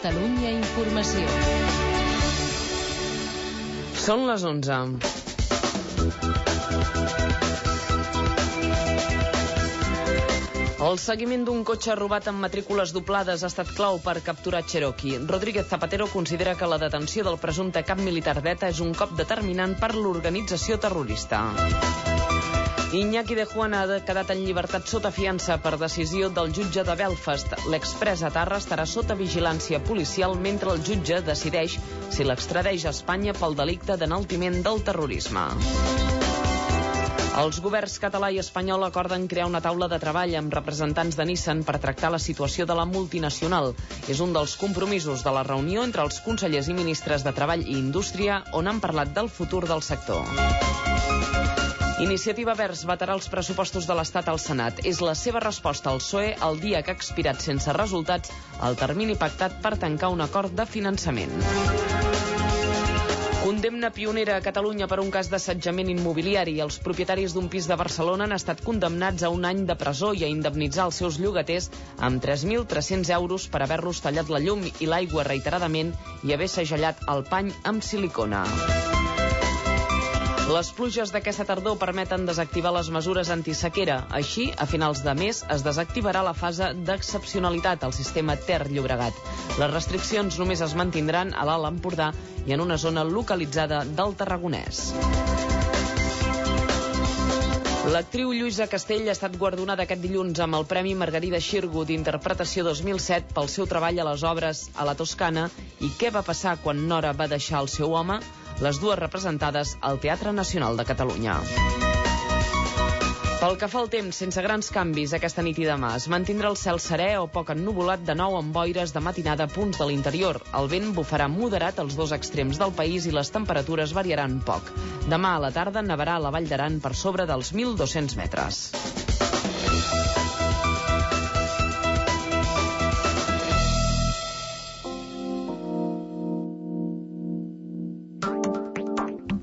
Catalunya Informació. Són les 11. El seguiment d'un cotxe robat amb matrícules doblades ha estat clau per capturar Cherokee. Rodríguez Zapatero considera que la detenció del presumpte cap militar d'ETA és un cop determinant per l'organització terrorista. Iñaki de Juan ha quedat en llibertat sota fiança per decisió del jutge de Belfast. L'express a Tarra estarà sota vigilància policial mentre el jutge decideix si l'extradeix a Espanya pel delicte d'enaltiment del terrorisme. Els governs català i espanyol acorden crear una taula de treball amb representants de Nissan per tractar la situació de la multinacional. És un dels compromisos de la reunió entre els consellers i ministres de Treball i Indústria on han parlat del futur del sector. Iniciativa Verds vetarà els pressupostos de l'Estat al Senat. És la seva resposta al PSOE el dia que ha expirat sense resultats el termini pactat per tancar un acord de finançament. Condemna pionera a Catalunya per un cas d'assetjament immobiliari. Els propietaris d'un pis de Barcelona han estat condemnats a un any de presó i a indemnitzar els seus llogaters amb 3.300 euros per haver-los tallat la llum i l'aigua reiteradament i haver segellat el pany amb silicona. Les pluges d'aquesta tardor permeten desactivar les mesures antisequera. Així, a finals de mes es desactivarà la fase d'excepcionalitat al sistema Ter-Llobregat. Les restriccions només es mantindran a l'Alt Empordà i en una zona localitzada del Tarragonès. L'actriu Lluïsa Castell ha estat guardonada aquest dilluns amb el Premi Margarida Xirgu d'Interpretació 2007 pel seu treball a les obres a la Toscana i què va passar quan Nora va deixar el seu home les dues representades al Teatre Nacional de Catalunya. Pel que fa al temps, sense grans canvis aquesta nit i demà, es mantindrà el cel serè o poc ennuvolat de nou amb boires de matinada a punts de l'interior. El vent bufarà moderat als dos extrems del país i les temperatures variaran poc. Demà a la tarda nevarà a la Vall d'Aran per sobre dels 1.200 metres.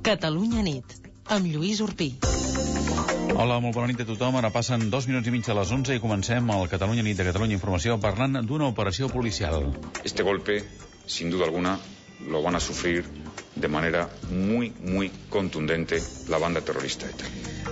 Catalunya nit, amb Lluís Urpí. Hola, molt bona nit a tothom. Ara passen dos minuts i mig a les 11 i comencem el Catalunya nit de Catalunya Informació parlant d'una operació policial. Este golpe, sin duda alguna, lo van a sufrir de manera muy, muy contundente la banda terrorista ETA.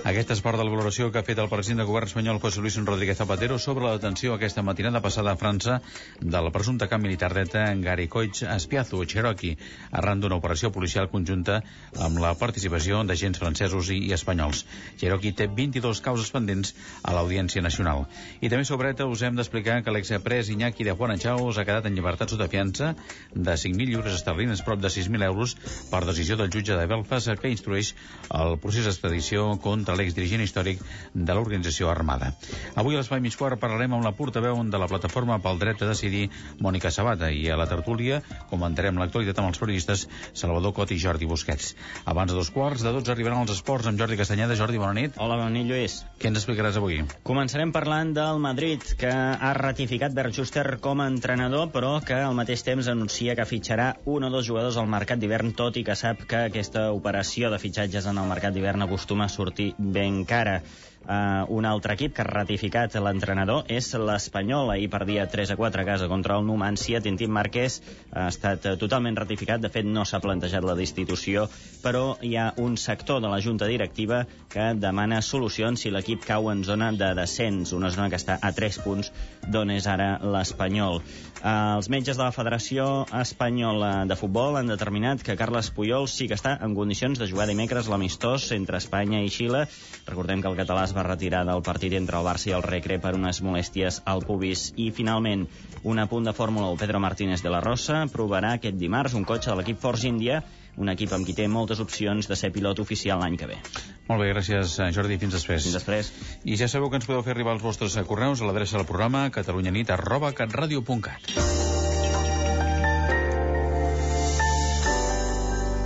Aquesta és part de la valoració que ha fet el president del govern espanyol José Luis Rodríguez Zapatero sobre la detenció aquesta matinada passada a França del presumpte camp militar d'ETA Gary Coix Espiazo, Cherokee, arran d'una operació policial conjunta amb la participació d'agents francesos i, espanyols. Cherokee té 22 causes pendents a l'Audiència Nacional. I també sobre ETA us hem d'explicar que l'expres Iñaki de Juan Chaos ha quedat en llibertat sota fiança de 5.000 lliures esterlines, prop de 6.000 euros, per decisió del jutge de Belfast que instrueix el procés d'extradició contra l'exdirigent històric de l'organització armada. Avui a l'Espai Mig Quart parlarem amb la portaveu de la plataforma pel dret a decidir, Mònica Sabata, i a la tertúlia comentarem l'actualitat amb els periodistes Salvador Cot i Jordi Busquets. Abans de dos quarts de tots arribaran els esports amb Jordi Castanyeda. Jordi, bona nit. Hola, bona nit, Lluís. Què ens explicaràs avui? Començarem parlant del Madrid, que ha ratificat Bert Schuster com a entrenador, però que al mateix temps anuncia que fitxarà un o dos jugadors al mercat d'hivern, tot i que sap que aquesta operació de fitxatges en el mercat d'hivern acostuma a sortir ben cara. Uh, un altre equip que ha ratificat l'entrenador és l'Espanyol. Ahir perdia 3 a 4 a casa contra el Numancia. Tintín Márquez ha estat totalment ratificat. De fet, no s'ha plantejat la destitució, però hi ha un sector de la Junta Directiva que demana solucions si l'equip cau en zona de descens, una zona que està a 3 punts d'on és ara l'Espanyol. Uh, els metges de la Federació Espanyola de Futbol han determinat que Carles Puyol sí que està en condicions de jugar dimecres l'amistós entre Espanya i Xile. Recordem que el català es va retirar del partit entre el Barça i el Recre per unes molèsties al pubis. I, finalment, un apunt de Fórmula 1. Pedro Martínez de la Rosa provarà aquest dimarts un cotxe de l'equip Force India, un equip amb qui té moltes opcions de ser pilot oficial l'any que ve. Molt bé, gràcies, Jordi. Fins després. Fins després. I ja sabeu que ens podeu fer arribar els vostres correus a l'adreça del programa catalunyanit arroba catradio.cat.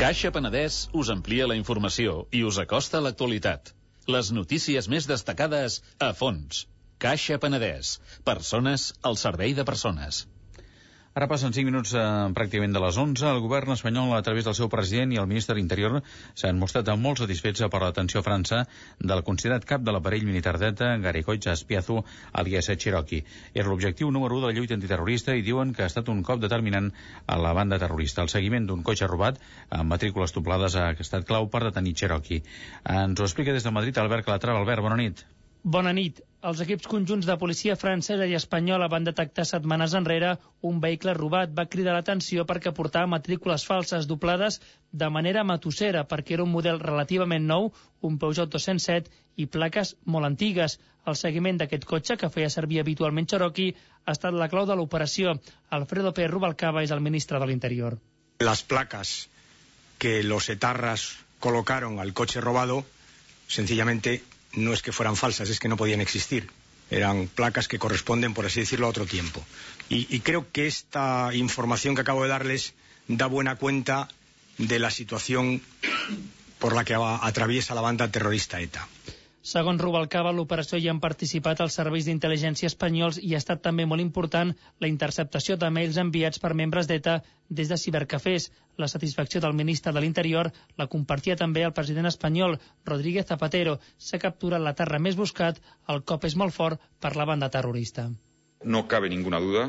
Caixa Penedès us amplia la informació i us acosta a l'actualitat. Les notícies més destacades a fons. Caixa Penedès. Persones al servei de persones. Ara passen 5 minuts eh, pràcticament de les 11. El govern espanyol, a través del seu president i el ministre d'Interior, s'han mostrat molt satisfets per l'atenció a França del considerat cap de l'aparell militar d'ETA, Gary Coix Espiazu, alias Cherokee. Era l'objectiu número 1 de la lluita antiterrorista i diuen que ha estat un cop determinant a la banda terrorista. El seguiment d'un cotxe robat amb matrícules doblades ha estat clau per detenir Cherokee. Ens ho explica des de Madrid Albert Calatrava. Albert, bona nit. Bona nit. Els equips conjunts de policia francesa i espanyola van detectar setmanes enrere un vehicle robat. Va cridar l'atenció perquè portava matrícules falses doblades de manera matossera, perquè era un model relativament nou, un Peugeot 207, i plaques molt antigues. El seguiment d'aquest cotxe, que feia servir habitualment Cherokee, ha estat la clau de l'operació. Alfredo Pérez Rubalcaba és el ministre de l'Interior. Las placas que los etarras colocaron al coche robado, sencillamente no es que fueran falsas, es que no podían existir. Eran placas que corresponden, por así decirlo, a otro tiempo. Y, y creo que esta información que acabo de darles da buena cuenta de la situación por la que atraviesa la banda terrorista ETA. Segons Rubalcaba, l'operació hi han participat els serveis d'intel·ligència espanyols i ha estat també molt important la interceptació de mails enviats per membres d'ETA des de cibercafès. La satisfacció del ministre de l'Interior la compartia també el president espanyol, Rodríguez Zapatero. S'ha capturat la terra més buscat, el cop és molt fort per la banda terrorista. No cabe ninguna duda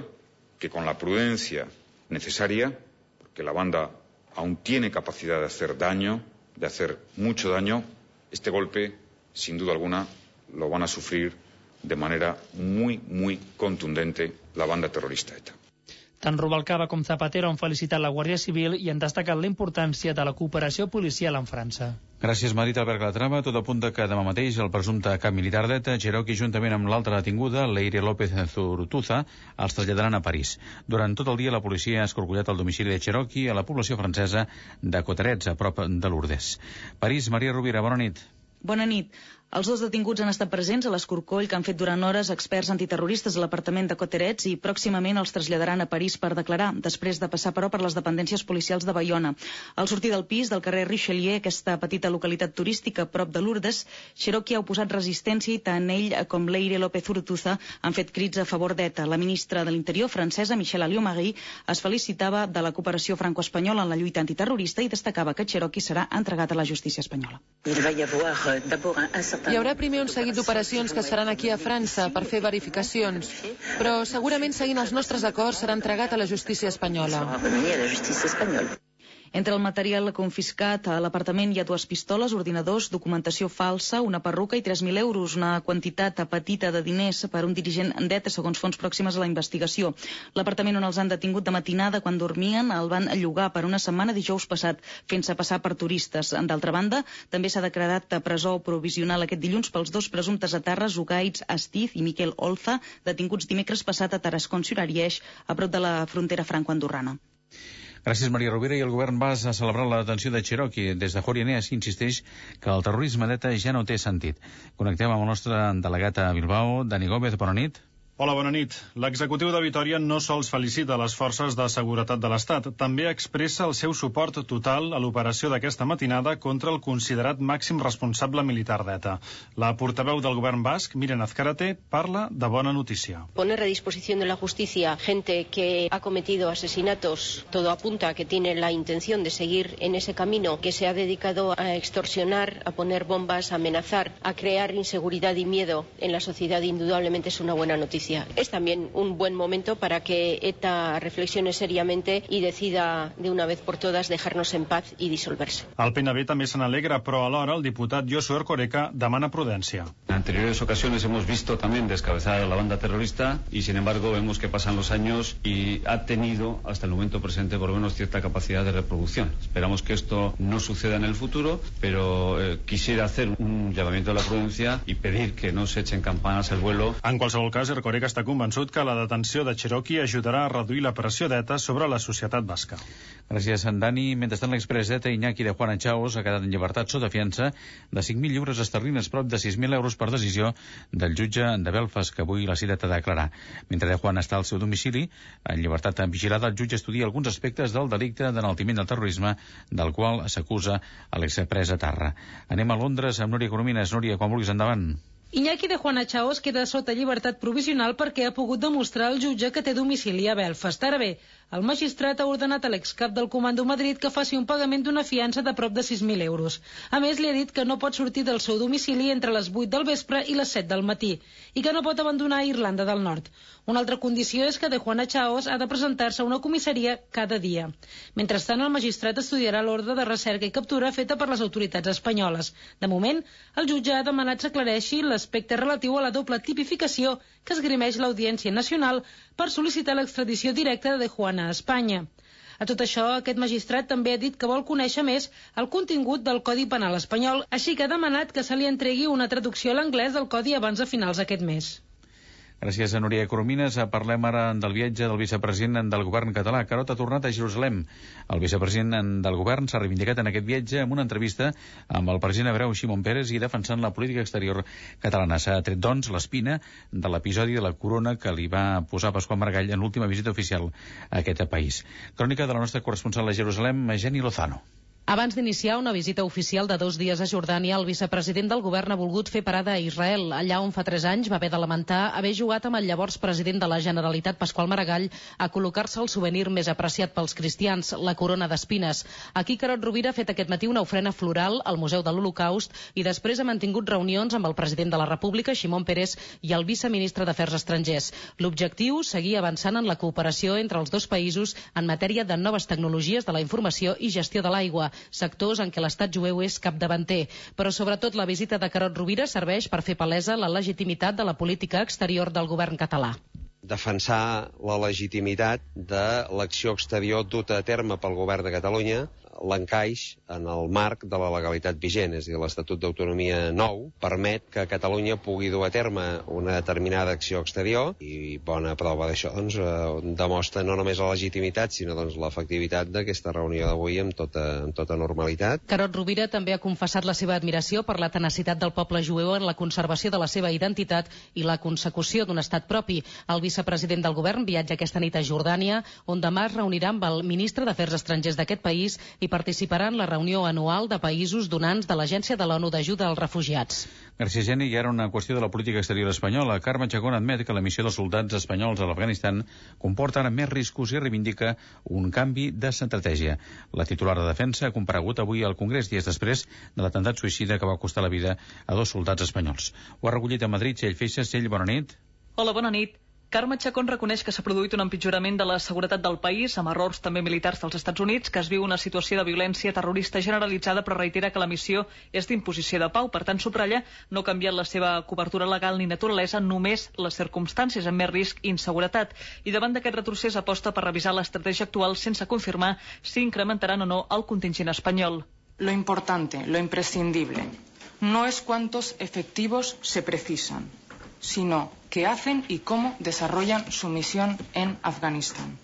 que con la prudencia necesaria, porque la banda aún tiene capacidad de hacer daño, de hacer mucho daño, este golpe sin duda alguna, lo van a sufrir de manera muy, muy contundente la banda terrorista ETA. Tant Rubalcaba com Zapatero han felicitat la Guàrdia Civil i han destacat la importància de la cooperació policial amb França. Gràcies, Marit Albert Latrava. Tot apunta que demà mateix el presumpte cap militar d'ETA, Cherokee, juntament amb l'altra detinguda, Leire López Zurutuza, els traslladaran a París. Durant tot el dia, la policia ha escorcollat el domicili de Cherokee a la població francesa de Coterets, a prop de Lourdes. París, Maria Rovira, bona nit. Bona nit. Els dos detinguts han estat presents a l'escorcoll que han fet durant hores experts antiterroristes a l'apartament de Coterets i pròximament els traslladaran a París per declarar, després de passar, però, per les dependències policials de Bayona. Al sortir del pis del carrer Richelieu, aquesta petita localitat turística prop de Lourdes, Cherokee ha oposat resistència i tant ell com Leire López Urtuza han fet crits a favor d'ETA. La ministra de l'Interior, francesa, Michelle Alliot-Marie, es felicitava de la cooperació franco-espanyola en la lluita antiterrorista i destacava que Cherokee serà entregat a la justícia espanyola. Hi haurà primer un seguit d'operacions que es faran aquí a França per fer verificacions, però segurament seguint els nostres acords serà entregat a la justícia espanyola. Entre el material confiscat a l'apartament hi ha dues pistoles, ordinadors, documentació falsa, una perruca i 3.000 euros, una quantitat petita de diners per un dirigent d'ETA, segons fons pròximes a la investigació. L'apartament on els han detingut de matinada quan dormien el van llogar per una setmana dijous passat, fent-se passar per turistes. D'altra banda, també s'ha declarat presó provisional aquest dilluns pels dos presumptes aterres, Ugaits Astiz i Miquel Olza, detinguts dimecres passat a Tarascon-sur Ariège, a prop de la frontera franco-andorrana. Gràcies, Maria Rovira. I el govern va a celebrar la detenció de Cherokee. Des de Jorieneas insisteix que el terrorisme d'ETA ja no té sentit. Connectem amb el nostre delegat a Bilbao, Dani Gómez. Bona nit. Hola, bona nit. L'executiu de Vitoria no sols felicita les forces de seguretat de l'Estat, també expressa el seu suport total a l'operació d'aquesta matinada contra el considerat màxim responsable militar d'ETA. La portaveu del govern basc, Miren Azcárate, parla de bona notícia. Poner a disposición de la justicia gente que ha cometido asesinatos, todo apunta que tiene la intención de seguir en ese camino, que se ha dedicado a extorsionar, a poner bombas, a amenazar, a crear inseguridad y miedo en la sociedad, indudablemente es una buena noticia. Es también un buen momento para que ETA reflexione seriamente y decida de una vez por todas dejarnos en paz y disolverse. El PNB també se n'alegra, però alhora el diputat Josué Ercoreca demana prudència. En anteriores ocasiones hemos visto también descabezar a la banda terrorista y sin embargo vemos que pasan los años y ha tenido hasta el momento presente por lo menos cierta capacidad de reproducción. Esperamos que esto no suceda en el futuro, pero eh, quisiera hacer un llamamiento a la prudencia y pedir que no se echen campanas al vuelo. En qualsevol cas, Ercoreca Ortega està convençut que la detenció de Cherokee ajudarà a reduir la pressió d'ETA sobre la societat basca. Gràcies, en Dani. Mentrestant, l'express d'ETA Iñaki de Juan Chaos ha quedat en llibertat sota fiança de 5.000 lliures esterlines, prop de 6.000 euros per decisió del jutge de Belfast, que avui la citat a declarar. Mentre de Juan està al seu domicili, en llibertat vigilada, el jutge estudia alguns aspectes del delicte d'enaltiment del terrorisme, del qual s'acusa a l'express a Tarra. Anem a Londres amb Núria Coromines. Núria, quan vulguis, endavant. Iñaki de Juana Chaos queda sota llibertat provisional perquè ha pogut demostrar al jutge que té domicili a Belfast. Ara bé, el magistrat ha ordenat a l'excap del Comando Madrid que faci un pagament d'una fiança de prop de 6.000 euros. A més, li ha dit que no pot sortir del seu domicili entre les 8 del vespre i les 7 del matí i que no pot abandonar Irlanda del Nord. Una altra condició és que de Juana Chaos ha de presentar-se a una comissaria cada dia. Mentrestant, el magistrat estudiarà l'ordre de recerca i captura feta per les autoritats espanyoles. De moment, el jutge ha demanat s'aclareixi l'aspecte relatiu a la doble tipificació que esgrimeix l'Audiència Nacional per sol·licitar l'extradició directa de Juana a Espanya. A tot això, aquest magistrat també ha dit que vol conèixer més el contingut del Codi Penal espanyol, així que ha demanat que se li entregui una traducció a l'anglès del Codi abans de finals d'aquest mes. Gràcies a Núria Coromines. Parlem ara del viatge del vicepresident del govern català. Carot ha tornat a Jerusalem. El vicepresident del govern s'ha reivindicat en aquest viatge amb una entrevista amb el president hebreu Shimon Peres i defensant la política exterior catalana. S'ha tret, doncs, l'espina de l'episodi de la corona que li va posar Pasqual Margall en l'última visita oficial a aquest país. Crònica de la nostra corresponsal a Jerusalem, Geni Lozano. Abans d'iniciar una visita oficial de dos dies a Jordània, el vicepresident del govern ha volgut fer parada a Israel, allà on fa tres anys va haver de lamentar haver jugat amb el llavors president de la Generalitat, Pasqual Maragall, a col·locar-se el souvenir més apreciat pels cristians, la corona d'espines. Aquí Carot Rovira ha fet aquest matí una ofrena floral al Museu de l'Holocaust i després ha mantingut reunions amb el president de la República, Ximón Pérez, i el viceministre d'Afers Estrangers. L'objectiu, seguir avançant en la cooperació entre els dos països en matèria de noves tecnologies de la informació i gestió de l'aigua sectors en què l'estat jueu és capdavanter. Però sobretot la visita de Carot Rovira serveix per fer palesa la legitimitat de la política exterior del govern català defensar la legitimitat de l'acció exterior duta a terme pel govern de Catalunya l'encaix en el marc de la legalitat vigent, és a dir, l'Estatut d'Autonomia nou permet que Catalunya pugui dur a terme una determinada acció exterior i bona prova d'això doncs, eh, demostra no només la legitimitat sinó doncs, l'efectivitat d'aquesta reunió d'avui amb, tota, amb tota normalitat. Carot Rovira també ha confessat la seva admiració per la tenacitat del poble jueu en la conservació de la seva identitat i la consecució d'un estat propi. El vicepresident del govern viatja aquesta nit a Jordània, on demà es reunirà amb el ministre d'Afers Estrangers d'aquest país i participarà en la reunió anual de països donants de l'Agència de l'ONU d'Ajuda als Refugiats. Gràcies, Geni. I ara una qüestió de la política exterior espanyola. Carme Chacón admet que la missió dels soldats espanyols a l'Afganistan comporta ara més riscos i reivindica un canvi d'estratègia. La titular de defensa ha comparegut avui al Congrés dies després de l'atemptat suïcida que va costar la vida a dos soldats espanyols. Ho ha recollit a Madrid Txell Feixes. Txell, bona nit. Hola, bona nit. Carme Chacón reconeix que s'ha produït un empitjorament de la seguretat del país, amb errors també militars dels Estats Units, que es viu una situació de violència terrorista generalitzada, però reitera que la missió és d'imposició de pau. Per tant, subratlla no ha canviat la seva cobertura legal ni naturalesa, només les circumstàncies amb més risc i inseguretat. I davant d'aquest retrocés aposta per revisar l'estratègia actual sense confirmar si incrementaran o no el contingent espanyol. Lo importante, lo imprescindible, no es cuántos efectivos se precisan, sino qué hacen y cómo desarrollan su misión en Afganistán.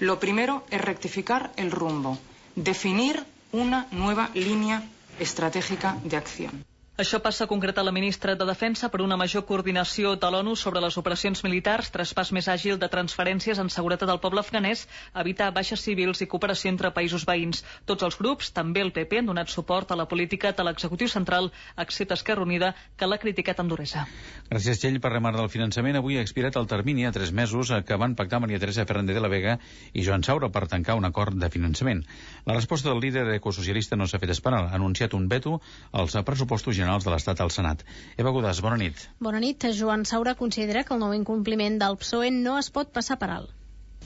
Lo primero es rectificar el rumbo, definir una nueva línea estratégica de acción. Això passa a concretar la ministra de Defensa per una major coordinació de l'ONU sobre les operacions militars, traspàs més àgil de transferències en seguretat del poble afganès, evitar baixes civils i cooperació entre països veïns. Tots els grups, també el PP, han donat suport a la política de l'executiu central, excepte Esquerra Unida, que l'ha criticat amb duresa. Gràcies, Txell. Per remar del finançament, avui ha expirat el termini a tres mesos que van pactar Maria Teresa Fernández de la Vega i Joan Saura per tancar un acord de finançament. La resposta del líder ecosocialista no s'ha fet esperar. Ha anunciat un veto als pressupostos generals generals de l'Estat al Senat. Eva Godàs, bona nit. Bona nit. Joan Saura considera que el nou incompliment del PSOE no es pot passar per alt.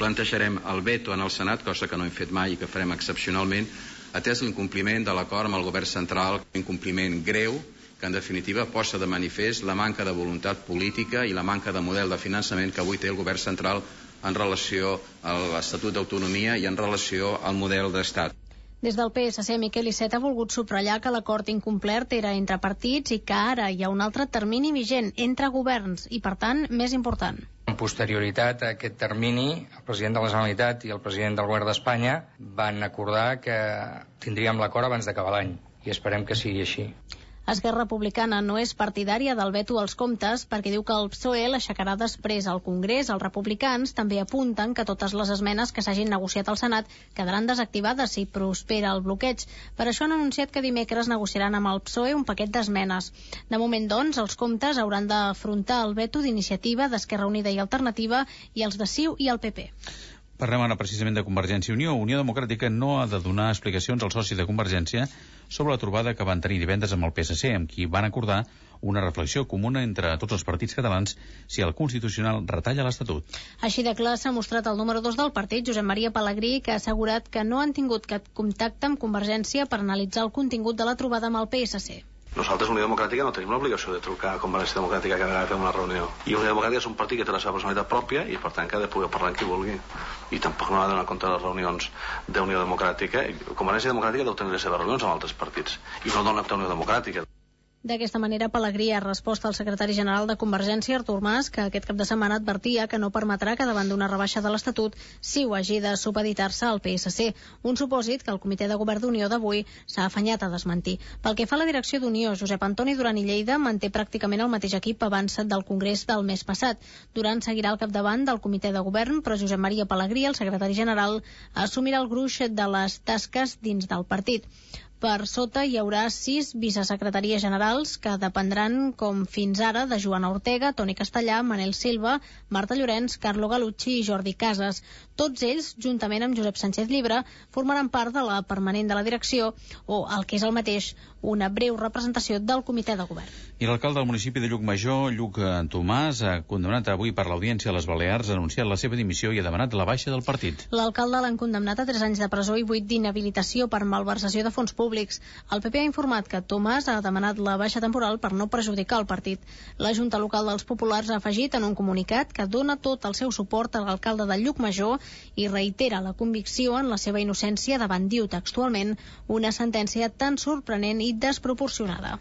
Plantejarem el veto en el Senat, cosa que no hem fet mai i que farem excepcionalment, atès l'incompliment de l'acord amb el govern central, un incompliment greu que en definitiva posa de manifest la manca de voluntat política i la manca de model de finançament que avui té el govern central en relació a l'Estatut d'Autonomia i en relació al model d'Estat. Des del PSC, Miquel Iceta ha volgut subratllar que l'acord incomplert era entre partits i que ara hi ha un altre termini vigent entre governs i, per tant, més important. En posterioritat a aquest termini, el president de la Generalitat i el president del govern d'Espanya van acordar que tindríem l'acord abans d'acabar l'any i esperem que sigui així. Esquerra Republicana no és partidària del veto als comptes perquè diu que el PSOE l'aixecarà després al Congrés. Els republicans també apunten que totes les esmenes que s'hagin negociat al Senat quedaran desactivades si prospera el bloqueig. Per això han anunciat que dimecres negociaran amb el PSOE un paquet d'esmenes. De moment, doncs, els comptes hauran d'afrontar el veto d'iniciativa d'Esquerra Unida i Alternativa i els de CiU i el PP. Parlem ara precisament de Convergència i Unió. Unió Democràtica no ha de donar explicacions al soci de Convergència sobre la trobada que van tenir divendres amb el PSC, amb qui van acordar una reflexió comuna entre tots els partits catalans si el Constitucional retalla l'Estatut. Així de clar s'ha mostrat el número 2 del partit, Josep Maria Pellegrí, que ha assegurat que no han tingut cap contacte amb Convergència per analitzar el contingut de la trobada amb el PSC. Nosaltres, Unió Democràtica, no tenim l'obligació de trucar a Convergència Democràtica cada vegada que fem una reunió. I Unió Democràtica és un partit que té la seva personalitat pròpia i, per tant, que ha de poder parlar amb qui vulgui. I tampoc no ha de donar compte de les reunions d'Unió Democràtica. Convergència Democràtica deu tenir les seves reunions amb altres partits. I no dona a Unió Democràtica. D'aquesta manera, Pellegrí ha respost al secretari general de Convergència, Artur Mas, que aquest cap de setmana advertia que no permetrà que davant d'una rebaixa de l'Estatut si ho hagi de supeditar-se al PSC, un supòsit que el comitè de govern d'Unió d'avui s'ha afanyat a desmentir. Pel que fa a la direcció d'Unió, Josep Antoni Duran i Lleida manté pràcticament el mateix equip abans del Congrés del mes passat. Duran seguirà al capdavant del comitè de govern, però Josep Maria Pellegrí, el secretari general, assumirà el gruix de les tasques dins del partit. Per sota hi haurà sis vicesecretaries generals que dependran, com fins ara, de Joana Ortega, Toni Castellà, Manel Silva, Marta Llorenç, Carlo Galucci i Jordi Casas. Tots ells, juntament amb Josep Sánchez Llibre, formaran part de la permanent de la direcció o, el que és el mateix, una breu representació del comitè de govern. I l'alcalde del municipi de Llucmajor, Lluc Tomàs, ha condemnat avui per l'Audiència a les Balears, ha anunciat la seva dimissió i ha demanat la baixa del partit. L'alcalde l'han condemnat a 3 anys de presó i 8 d'inhabilitació per malversació de fons públics. El PP ha informat que Tomàs ha demanat la baixa temporal per no perjudicar el partit. La Junta Local dels Populars ha afegit en un comunicat que dona tot el seu suport a l'alcalde de Llucmajor i reitera la convicció en la seva innocència davant, diu textualment, una sentència tan sorprenent i desproporcionada.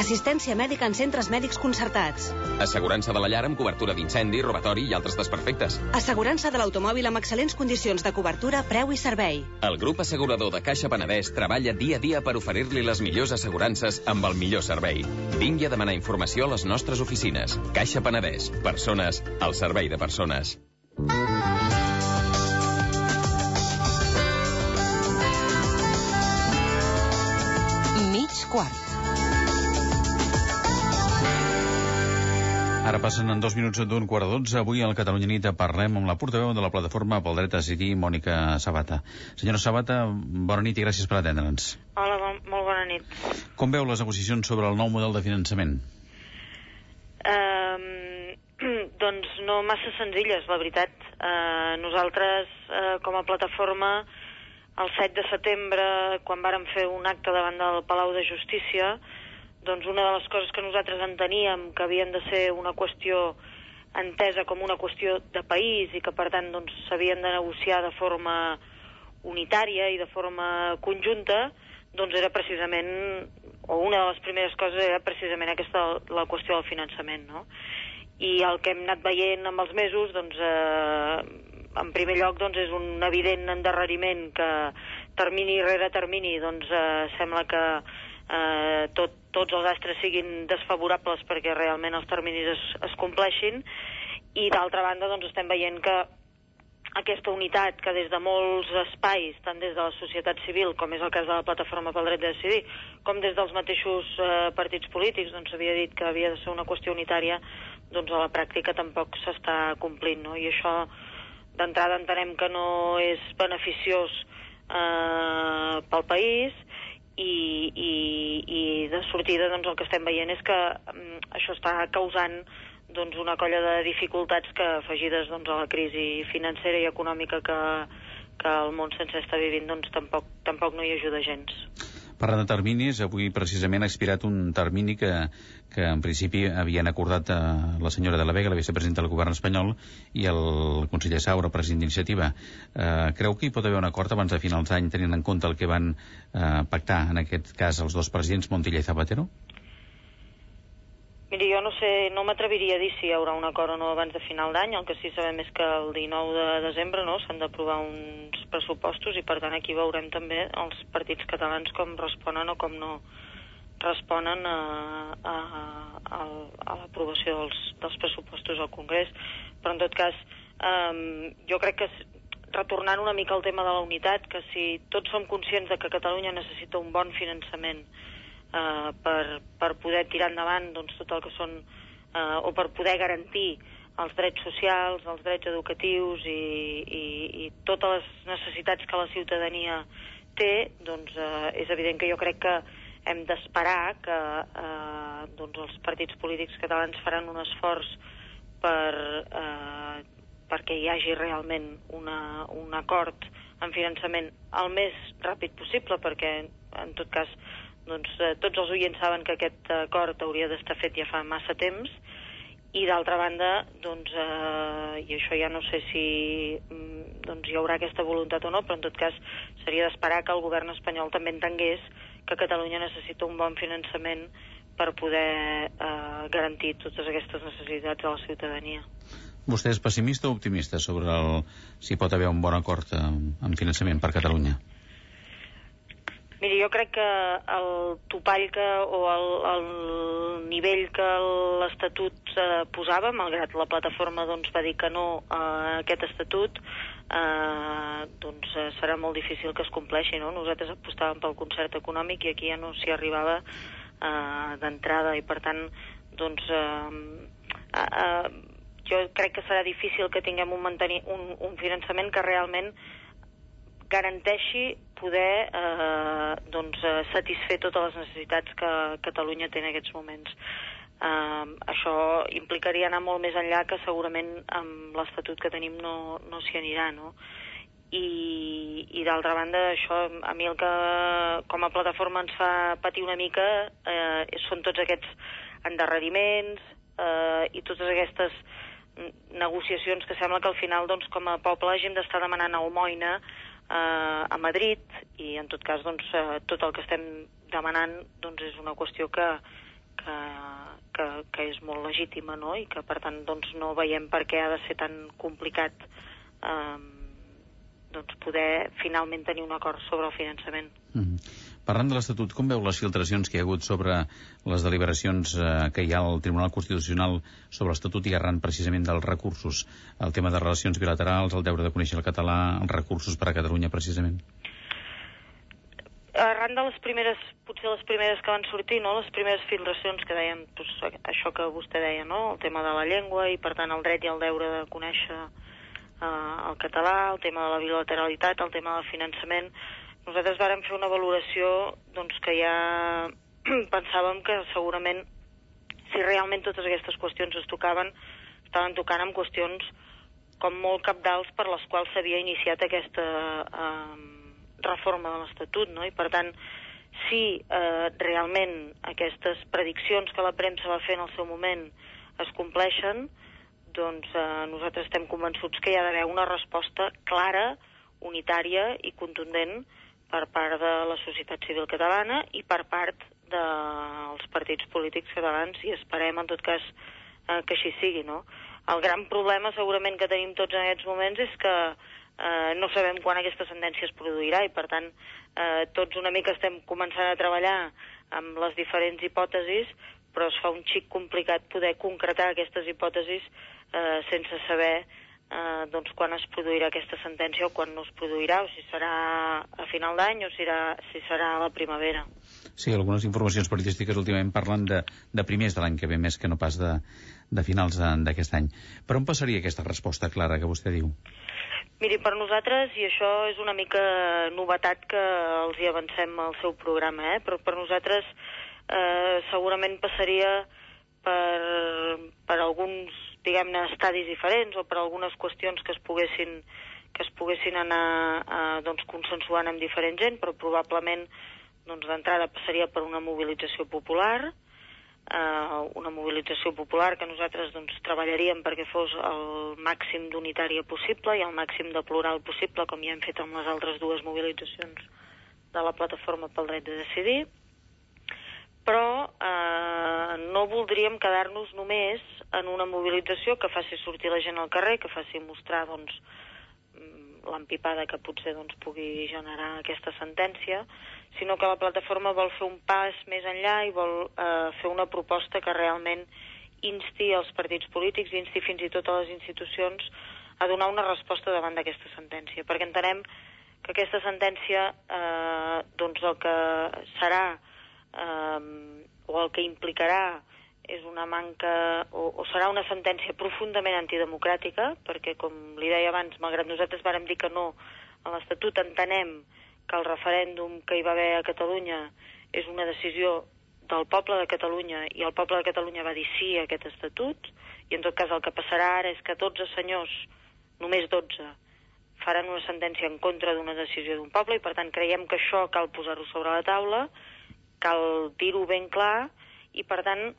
Assistència mèdica en centres mèdics concertats. Assegurança de la llar amb cobertura d'incendi, robatori i altres desperfectes. Assegurança de l'automòbil amb excel·lents condicions de cobertura, preu i servei. El grup assegurador de Caixa Penedès treballa dia a dia per oferir-li les millors assegurances amb el millor servei. Vingui a demanar informació a les nostres oficines. Caixa Penedès. Persones al servei de persones. Mig quart. Ara passen en dos minuts d'un quart de dotze. Avui al Catalunya Nit parlem amb la portaveu de la plataforma pel dret a decidir, Mònica Sabata. Senyora Sabata, bona nit i gràcies per atendre'ns. Hola, bon, molt bona nit. Com veu les negociacions sobre el nou model de finançament? Um, doncs no massa senzilles, la veritat. Uh, nosaltres, uh, com a plataforma, el 7 de setembre, quan vàrem fer un acte davant del Palau de Justícia, doncs una de les coses que nosaltres enteníem que havien de ser una qüestió entesa com una qüestió de país i que per tant doncs s'havien de negociar de forma unitària i de forma conjunta, doncs era precisament, o una de les primeres coses era precisament aquesta, la qüestió del finançament, no? I el que hem anat veient amb els mesos, doncs, eh, en primer lloc, doncs, és un evident endarreriment que termini rere termini, doncs, eh, sembla que eh, tot, tots els astres siguin desfavorables perquè realment els terminis es, es compleixin i d'altra banda doncs estem veient que aquesta unitat que des de molts espais, tant des de la societat civil, com és el cas de la Plataforma pel Dret de Decidir, com des dels mateixos eh, partits polítics, doncs s'havia dit que havia de ser una qüestió unitària, doncs a la pràctica tampoc s'està complint, no? I això d'entrada entenem que no és beneficiós eh, pel país i, i, de sortida doncs, el que estem veient és que mm, això està causant doncs, una colla de dificultats que afegides doncs, a la crisi financera i econòmica que, que el món sense està vivint doncs, tampoc, tampoc no hi ajuda gens. Parlant de terminis, avui precisament ha expirat un termini que, que en principi havien acordat eh, la senyora de la Vega, la vicepresidenta del govern espanyol, i el conseller Saura, president d'iniciativa. Eh, creu que hi pot haver un acord abans de finals d'any, tenint en compte el que van eh, pactar, en aquest cas, els dos presidents, Montilla i Zapatero? Miri, jo no sé, no m'atreviria a dir si hi haurà un acord o no abans de final d'any. El que sí sabem és que el 19 de desembre no s'han d'aprovar uns pressupostos i per tant aquí veurem també els partits catalans com responen o com no responen a, a, a, a l'aprovació dels, dels pressupostos al Congrés. Però, en tot cas, eh, jo crec que retornant una mica al tema de la unitat, que si tots som conscients de que Catalunya necessita un bon finançament eh, per, per poder tirar endavant doncs, tot el que són, eh, o per poder garantir els drets socials, els drets educatius i, i, i totes les necessitats que la ciutadania té, doncs eh, és evident que jo crec que hem d'esperar que eh, doncs els partits polítics catalans faran un esforç per, eh, perquè hi hagi realment una, un acord en finançament el més ràpid possible, perquè en tot cas doncs, eh, tots els oients saben que aquest acord hauria d'estar fet ja fa massa temps, i d'altra banda, doncs, eh, i això ja no sé si mm, doncs, hi haurà aquesta voluntat o no, però en tot cas seria d'esperar que el govern espanyol també entengués que Catalunya necessita un bon finançament per poder eh, garantir totes aquestes necessitats a la ciutadania. Vostè és pessimista o optimista sobre el, si pot haver un bon acord en, en finançament per Catalunya? Miri, jo crec que el topall que, o el, el nivell que l'Estatut eh, posava, malgrat la plataforma doncs, va dir que no a aquest Estatut, eh, doncs eh, serà molt difícil que es compleixi. No? Nosaltres apostàvem pel concert econòmic i aquí ja no s'hi arribava eh, d'entrada i per tant doncs, eh, eh, jo crec que serà difícil que tinguem un, mantenir, un, un finançament que realment garanteixi poder eh, doncs, eh, satisfer totes les necessitats que Catalunya té en aquests moments. Eh, això implicaria anar molt més enllà que segurament amb l'estatut que tenim no, no s'hi anirà, no? I, i d'altra banda, això a mi el que com a plataforma ens fa patir una mica eh, són tots aquests endarreriments eh, i totes aquestes negociacions que sembla que al final doncs, com a poble hàgim d'estar demanant almoina eh, a Madrid i en tot cas doncs, eh, tot el que estem demanant doncs, és una qüestió que, que, que, que és molt legítima no? i que per tant doncs, no veiem per què ha de ser tan complicat eh, doncs, poder finalment tenir un acord sobre el finançament. Mm -hmm. Parlant de l'Estatut, com veu les filtracions que hi ha hagut sobre les deliberacions eh, que hi ha al Tribunal Constitucional sobre l'Estatut i arran precisament dels recursos, el tema de relacions bilaterals, el deure de conèixer el català, els recursos per a Catalunya precisament? arran de les primeres, potser les primeres que van sortir, no? les primeres filtracions que deien doncs, això que vostè deia, no? el tema de la llengua i per tant el dret i el deure de conèixer eh, el català, el tema de la bilateralitat, el tema del finançament, nosaltres vàrem fer una valoració doncs, que ja pensàvem que segurament si realment totes aquestes qüestions es tocaven, estaven tocant amb qüestions com molt capdals per les quals s'havia iniciat aquesta eh, reforma de l'Estatut, no? I per tant, si eh, realment aquestes prediccions que la premsa va fer en el seu moment es compleixen, doncs eh, nosaltres estem convençuts que hi ha d'haver una resposta clara, unitària i contundent per part de la societat civil catalana i per part dels partits polítics catalans i esperem en tot cas eh, que així sigui, no? El gran problema segurament que tenim tots en aquests moments és que eh, no sabem quan aquesta sentència es produirà i per tant eh, tots una mica estem començant a treballar amb les diferents hipòtesis però es fa un xic complicat poder concretar aquestes hipòtesis eh, sense saber eh, doncs quan es produirà aquesta sentència o quan no es produirà, o si serà a final d'any o si serà, si serà a la primavera. Sí, algunes informacions periodístiques últimament parlen de, de primers de l'any que ve, més que no pas de, de finals d'aquest any. Per on passaria aquesta resposta clara que vostè diu? Miri, per nosaltres, i això és una mica novetat que els hi avancem al seu programa, eh? però per nosaltres eh, segurament passaria per, per alguns diguem-ne, estadis diferents o per algunes qüestions que es poguessin, que es poguessin anar eh, doncs, consensuant amb diferent gent, però probablement doncs, d'entrada passaria per una mobilització popular, eh, una mobilització popular que nosaltres doncs, treballaríem perquè fos el màxim d'unitària possible i el màxim de plural possible, com ja hem fet amb les altres dues mobilitzacions de la plataforma pel dret de decidir, però eh, no voldríem quedar-nos només en una mobilització que faci sortir la gent al carrer, que faci mostrar doncs, mm, l'empipada que potser doncs, pugui generar aquesta sentència, sinó que la plataforma vol fer un pas més enllà i vol eh, fer una proposta que realment insti els partits polítics, insti fins i tot a les institucions a donar una resposta davant d'aquesta sentència, perquè entenem que aquesta sentència eh, doncs el que serà eh, o el que implicarà és una manca o, o serà una sentència profundament antidemocràtica, perquè, com li deia abans, malgrat nosaltres vàrem dir que no a l'Estatut, entenem que el referèndum que hi va haver a Catalunya és una decisió del poble de Catalunya i el poble de Catalunya va dir sí a aquest estatut i en tot cas el que passarà ara és que 12 senyors, només 12, faran una sentència en contra d'una decisió d'un poble i per tant creiem que això cal posar-ho sobre la taula, cal dir-ho ben clar i per tant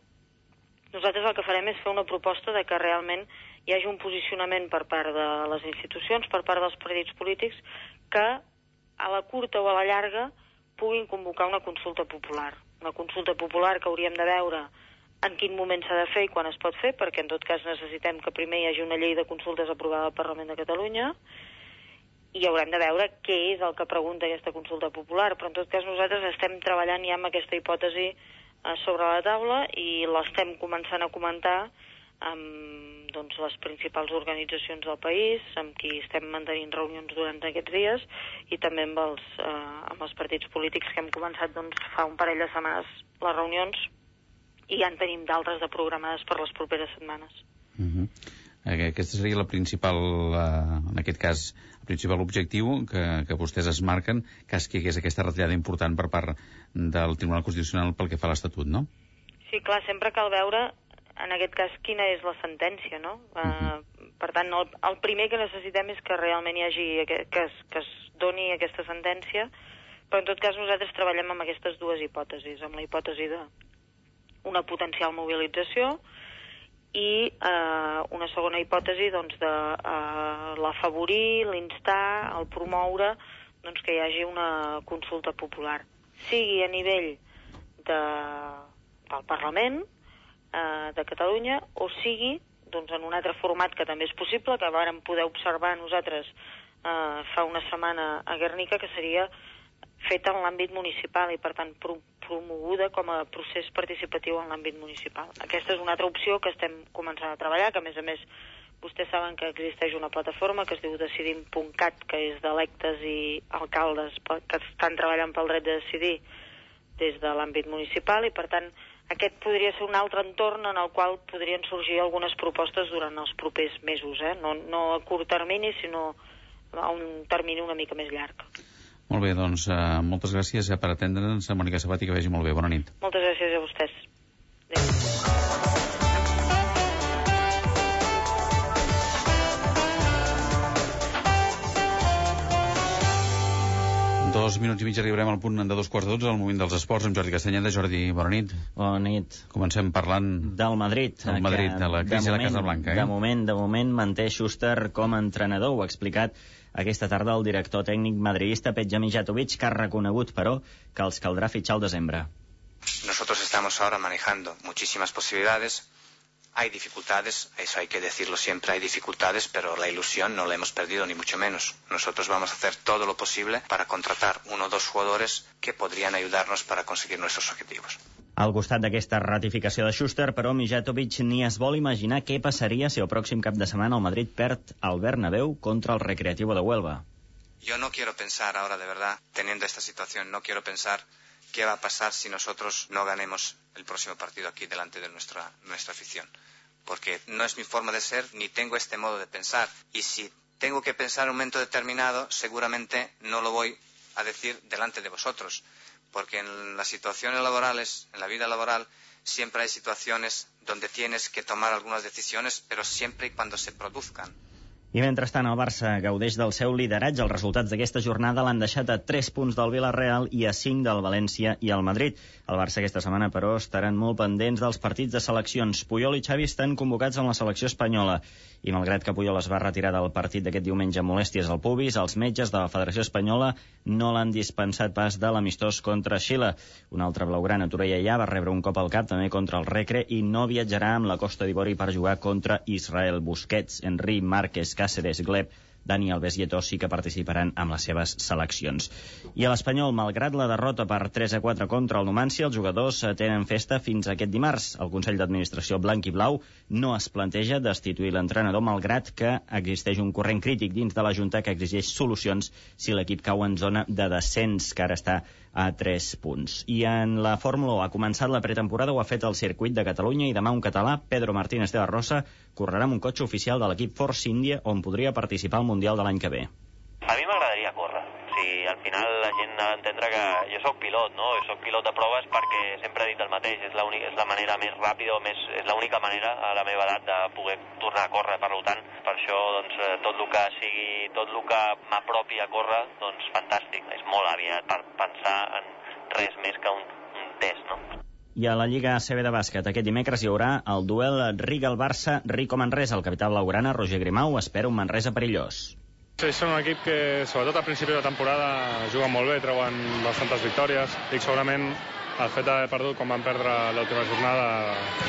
nosaltres el que farem és fer una proposta de que realment hi hagi un posicionament per part de les institucions, per part dels partits polítics, que a la curta o a la llarga puguin convocar una consulta popular. Una consulta popular que hauríem de veure en quin moment s'ha de fer i quan es pot fer, perquè en tot cas necessitem que primer hi hagi una llei de consultes aprovada al Parlament de Catalunya i haurem de veure què és el que pregunta aquesta consulta popular, però en tot cas nosaltres estem treballant ja amb aquesta hipòtesi eh, sobre la taula i l'estem començant a comentar amb doncs, les principals organitzacions del país, amb qui estem mantenint reunions durant aquests dies i també amb els, eh, amb els partits polítics que hem començat doncs, fa un parell de setmanes les reunions i ja en tenim d'altres de programades per les properes setmanes. Uh -huh. Aquesta seria la principal, eh, en aquest cas, principal objectiu que, que vostès es marquen, que es que hi hagués aquesta retallada important per part del Tribunal Constitucional pel que fa a l'Estatut, no? Sí, clar, sempre cal veure, en aquest cas, quina és la sentència, no? Uh -huh. uh, per tant, el, el primer que necessitem és que realment hi hagi, que, que, es, que es doni aquesta sentència, però en tot cas nosaltres treballem amb aquestes dues hipòtesis, amb la hipòtesi de una potencial mobilització i eh, una segona hipòtesi doncs, de eh, l'afavorir, l'instar, el promoure doncs, que hi hagi una consulta popular, sigui a nivell de, del Parlament eh, de Catalunya o sigui doncs, en un altre format que també és possible, que vàrem poder observar nosaltres eh, fa una setmana a Guernica, que seria feta en l'àmbit municipal i, per tant, pro promoguda com a procés participatiu en l'àmbit municipal. Aquesta és una altra opció que estem començant a treballar, que a més a més vostès saben que existeix una plataforma que es diu Decidim.cat, que és d'electes i alcaldes que estan treballant pel dret de decidir des de l'àmbit municipal i, per tant, aquest podria ser un altre entorn en el qual podrien sorgir algunes propostes durant els propers mesos, eh? no, no a curt termini, sinó a un termini una mica més llarg. Molt bé, doncs uh, moltes gràcies eh, per atendre'ns. Mònica Sabati, que vegi molt bé. Bona nit. Moltes gràcies a vostès. Adéu. Dos minuts i mig arribarem al punt de dos quarts de dotze, al moment dels esports, amb Jordi Castanyeda. Jordi, bona nit. Bona nit. Comencem parlant... Del Madrid. Del Madrid, de la crisi de, moment, a la Casa Blanca. Eh? De moment, de moment, manté Schuster com a entrenador. Ho ha explicat aquesta tarda el director tècnic madridista Petja Mijatovic, que ha reconegut, però, que els caldrà fitxar al desembre. Nosotros estamos ahora manejando muchísimas posibilidades, Hay dificultades, eso hay que decirlo siempre, hay dificultades, pero la ilusión no la hemos perdido ni mucho menos. Nosotros vamos a hacer todo lo posible para contratar uno o dos jugadores que podrían ayudarnos para conseguir nuestros objetivos. Al costat d'aquesta ratificació de Schuster, però, Mijatovic ni es vol imaginar què passaria si el pròxim cap de setmana el Madrid perd al Bernabéu contra el Recreativo de Huelva. Yo no quiero pensar ahora, de verdad, teniendo esta situación, no quiero pensar qué va a pasar si nosotros no ganemos el próximo partido aquí delante de nuestra, nuestra afición. Porque no es mi forma de ser ni tengo este modo de pensar. Y si tengo que pensar en un momento determinado, seguramente no lo voy a decir delante de vosotros. Porque en las situaciones laborales, en la vida laboral, siempre hay situaciones donde tienes que tomar algunas decisiones, pero siempre y cuando se produzcan. I mentrestant el Barça gaudeix del seu lideratge. Els resultats d'aquesta jornada l'han deixat a 3 punts del Villarreal i a 5 del València i el Madrid. El Barça aquesta setmana, però, estaran molt pendents dels partits de seleccions. Puyol i Xavi estan convocats amb la selecció espanyola. I malgrat que Puyol es va retirar del partit d'aquest diumenge amb molèsties al pubis, els metges de la Federació Espanyola no l'han dispensat pas de l'amistós contra Xile. Un altre blaugrana, Torella ja va rebre un cop al cap també contra el Recre i no viatjarà amb la Costa d'Ivori per jugar contra Israel. Busquets, Enri, Márquez, Cáceres, Gleb Dani Alves i Eto'o sí que participaran amb les seves seleccions. I a l'Espanyol, malgrat la derrota per 3 a 4 contra el Numancia, els jugadors eh, tenen festa fins aquest dimarts. El Consell d'Administració blanc i blau no es planteja destituir l'entrenador, malgrat que existeix un corrent crític dins de la Junta que exigeix solucions si l'equip cau en zona de descens, que ara està a 3 punts. I en la Fórmula 1 ha començat la pretemporada, ho ha fet el circuit de Catalunya i demà un català, Pedro Martínez de la Rosa, correrà amb un cotxe oficial de l'equip Force India on podria participar al Mundial de l'any que ve. A mi m'agradaria córrer. Sí, al final la gent ha d'entendre que jo sóc pilot, no? Jo sóc pilot de proves perquè sempre he dit el mateix, és la, és la manera més ràpida, més, és l'única manera a la meva edat de poder tornar a córrer. Per tant, per això doncs, eh, tot el que sigui, tot el que m'apropi a córrer, doncs fantàstic. És molt aviat per pensar en res més que un, un test, no? I a la Lliga ACB de bàsquet aquest dimecres hi haurà el duel Riga-Barça, Rico Manresa. El capital blaugrana, Roger Grimau, espera un Manresa perillós. Sí, són un equip que, sobretot al principi de temporada, juguen molt bé, treuen bastantes victòries i segurament el fet d'haver perdut quan van perdre l'última jornada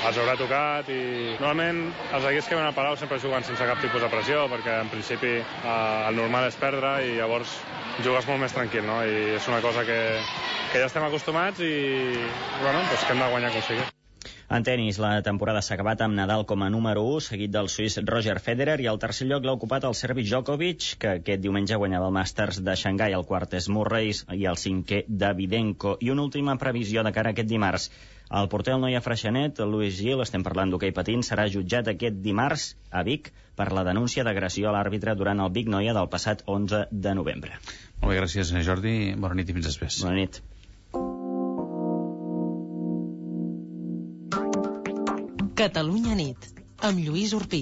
els haurà tocat i normalment els equips que ven al Palau sempre juguen sense cap tipus de pressió perquè en principi eh, el normal és perdre i llavors jugues molt més tranquil no? i és una cosa que, que ja estem acostumats i bueno, doncs que hem de guanyar com sigui. En tennis, la temporada s'ha acabat amb Nadal com a número 1, seguit del suís Roger Federer, i al tercer lloc l'ha ocupat el serbi Djokovic, que aquest diumenge guanyava el Masters de Xangai, el quart és Murray i el cinquè Davidenko. I una última previsió de cara a aquest dimarts. El porter del Noia Freixenet, Luis Gil, estem parlant d'hoquei patint, serà jutjat aquest dimarts a Vic per la denúncia d'agressió a l'àrbitre durant el Vic Noia del passat 11 de novembre. Molt bé, gràcies, Jordi. Bona nit i fins després. Bona nit. Catalunya nit, amb Lluís Urpí.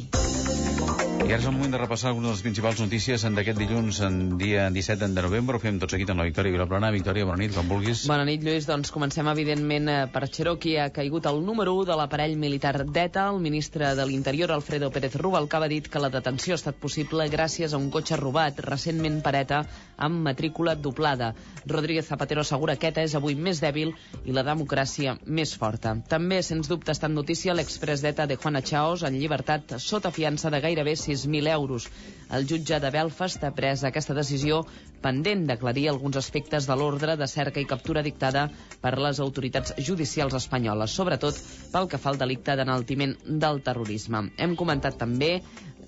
I ara és el moment de repassar algunes de les principals notícies en d'aquest dilluns, en dia 17 de novembre. Ho fem tot seguit amb la Victòria Vilaplana. Victòria, bona nit, com vulguis. Bona nit, Lluís. Doncs comencem, evidentment, eh, per Cherokee. Ha caigut el número 1 de l'aparell militar d'ETA. El ministre de l'Interior, Alfredo Pérez Rubalcaba, ha dit que la detenció ha estat possible gràcies a un cotxe robat recentment per ETA amb matrícula doblada. Rodríguez Zapatero assegura que ETA és avui més dèbil i la democràcia més forta. També, sens dubte, està en notícia l'expres d'ETA de Juana Chaos en llibertat sota fiança de gairebé 6.000 euros. El jutge de Belfast ha pres aquesta decisió pendent d'aclarir alguns aspectes de l'ordre de cerca i captura dictada per les autoritats judicials espanyoles, sobretot pel que fa al delicte d'enaltiment del terrorisme. Hem comentat també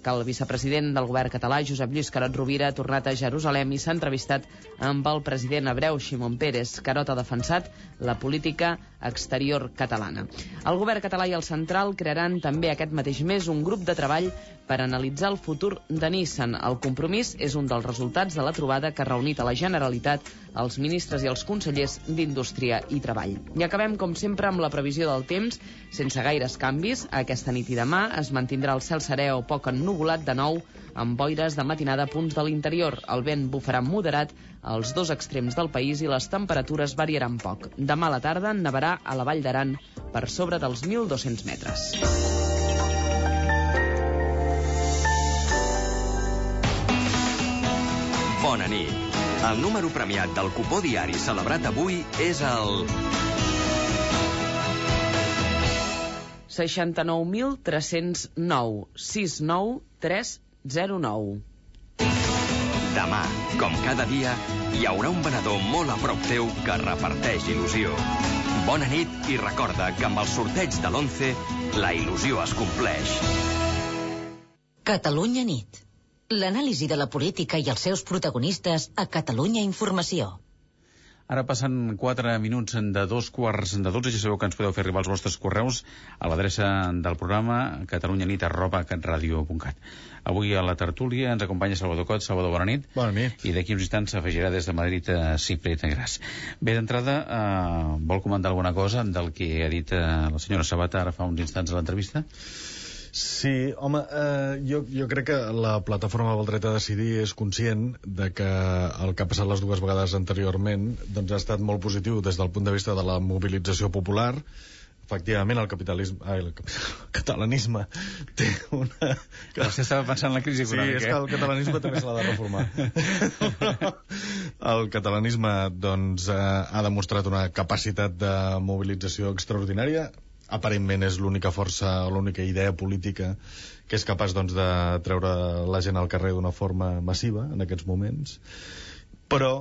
que el vicepresident del govern català, Josep Lluís Carot Rovira, ha tornat a Jerusalem i s'ha entrevistat amb el president hebreu Shimon Peres. Carot ha defensat la política exterior catalana. El govern català i el central crearan també aquest mateix mes un grup de treball per analitzar el futur de Nissan. El compromís és un dels resultats de la trobada que ha reunit a la Generalitat els ministres i els consellers d'Indústria i Treball. I acabem, com sempre, amb la previsió del temps, sense gaires canvis. Aquesta nit i demà es mantindrà el cel serè o poc ennuvolat de nou, amb boires de matinada a punts de l'interior. El vent bufarà moderat als dos extrems del país i les temperatures variaran poc. Demà a la tarda nevarà a la Vall d'Aran per sobre dels 1.200 metres. Bona nit. El número premiat del cupó diari celebrat avui és el... 69.309 69309 Demà, com cada dia, hi haurà un venedor molt a prop teu que reparteix il·lusió. Bona nit i recorda que amb el sorteig de l'11 la il·lusió es compleix. Catalunya nit. L'anàlisi de la política i els seus protagonistes a Catalunya Informació. Ara passen 4 minuts de dos quarts de 12. Ja sabeu que ens podeu fer arribar els vostres correus a l'adreça del programa catalunyanit arroba catradio.cat. Avui a la tertúlia ens acompanya Salvador Cot. Salvador, bona nit. Bona nit. I d'aquí uns instants s'afegirà des de Madrid a Cipri Gras. Bé, d'entrada, eh, vol comentar alguna cosa del que ha dit eh, la senyora Sabata ara fa uns instants a l'entrevista? Sí, home, eh, jo, jo crec que la plataforma del dret a decidir és conscient de que el que ha passat les dues vegades anteriorment doncs ha estat molt positiu des del punt de vista de la mobilització popular, efectivament el capitalisme ai, el, catalanisme té una que... Vostè estava pensant en la crisi econòmica sí, és que el catalanisme també se l'ha de reformar. El catalanisme doncs eh, ha demostrat una capacitat de mobilització extraordinària aparentment és l'única força o l'única idea política que és capaç doncs, de treure la gent al carrer d'una forma massiva en aquests moments però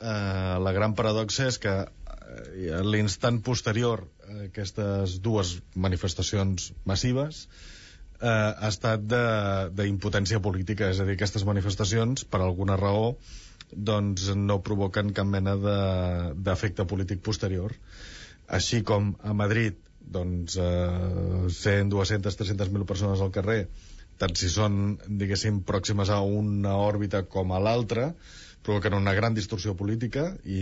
eh, la gran paradoxa és que eh, l'instant posterior a aquestes dues manifestacions massives eh, ha estat d'impotència política, és a dir, aquestes manifestacions, per alguna raó, doncs no provoquen cap mena d'efecte polític posterior. Així com a Madrid, doncs, eh, 100, 200, 300.000 persones al carrer, tant si són, diguéssim, pròximes a una òrbita com a l'altra, provoquen una gran distorsió política i,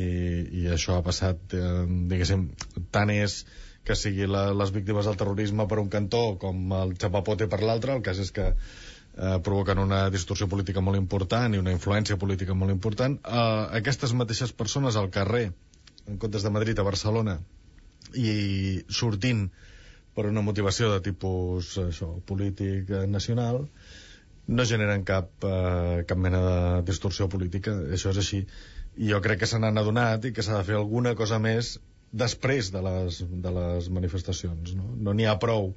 i això ha passat, eh, diguéssim, tant és que sigui la, les víctimes del terrorisme per un cantó com el xapapote per l'altre, el cas és que eh, provoquen una distorsió política molt important i una influència política molt important. Eh, aquestes mateixes persones al carrer, en comptes de Madrid a Barcelona, i sortint per una motivació de tipus això, polític eh, nacional, no generen cap, eh, cap mena de distorsió política, això és així. I jo crec que se n'han adonat i que s'ha de fer alguna cosa més després de les, de les manifestacions. No n'hi no ha prou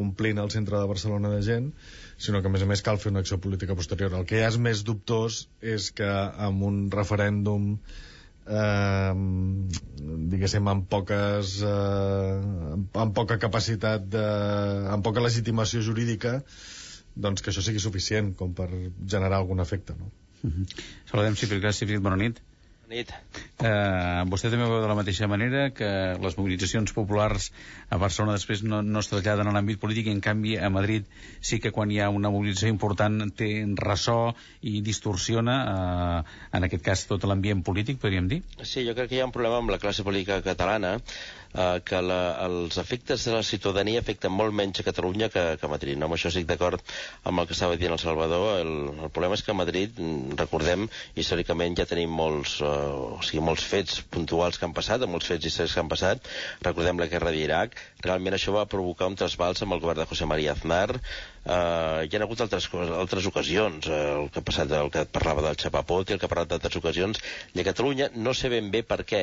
omplint el centre de Barcelona de gent, sinó que a més a més cal fer una acció política posterior. El que ja és més dubtós és que amb un referèndum eh, diguéssim amb poques eh, amb poca capacitat de, amb poca legitimació jurídica doncs que això sigui suficient com per generar algun efecte no? Uh -huh. Saludem Cípric, Cípric, bona nit nit. Eh, vostè també veu de la mateixa manera que les mobilitzacions populars a Barcelona després no, no es traslladen a l'àmbit polític i en canvi a Madrid sí que quan hi ha una mobilització important té ressò i distorsiona eh, en aquest cas tot l'ambient polític, podríem dir? Sí, jo crec que hi ha un problema amb la classe política catalana eh, que la, els efectes de la ciutadania afecten molt menys a Catalunya que, que a Madrid. No? Amb això estic d'acord amb el que estava dient el Salvador. El, el problema és que a Madrid, mm, recordem, històricament ja tenim molts, eh, o sigui, molts fets puntuals que han passat, molts fets històrics que han passat. Recordem la guerra d'Iraq. Realment això va provocar un trasbals amb el govern de José María Aznar, Uh, hi ha hagut altres, altres ocasions, uh, el que ha passat, el que parlava del Xapapot i el que ha parlat d'altres ocasions, i a Catalunya no sé ben bé per què,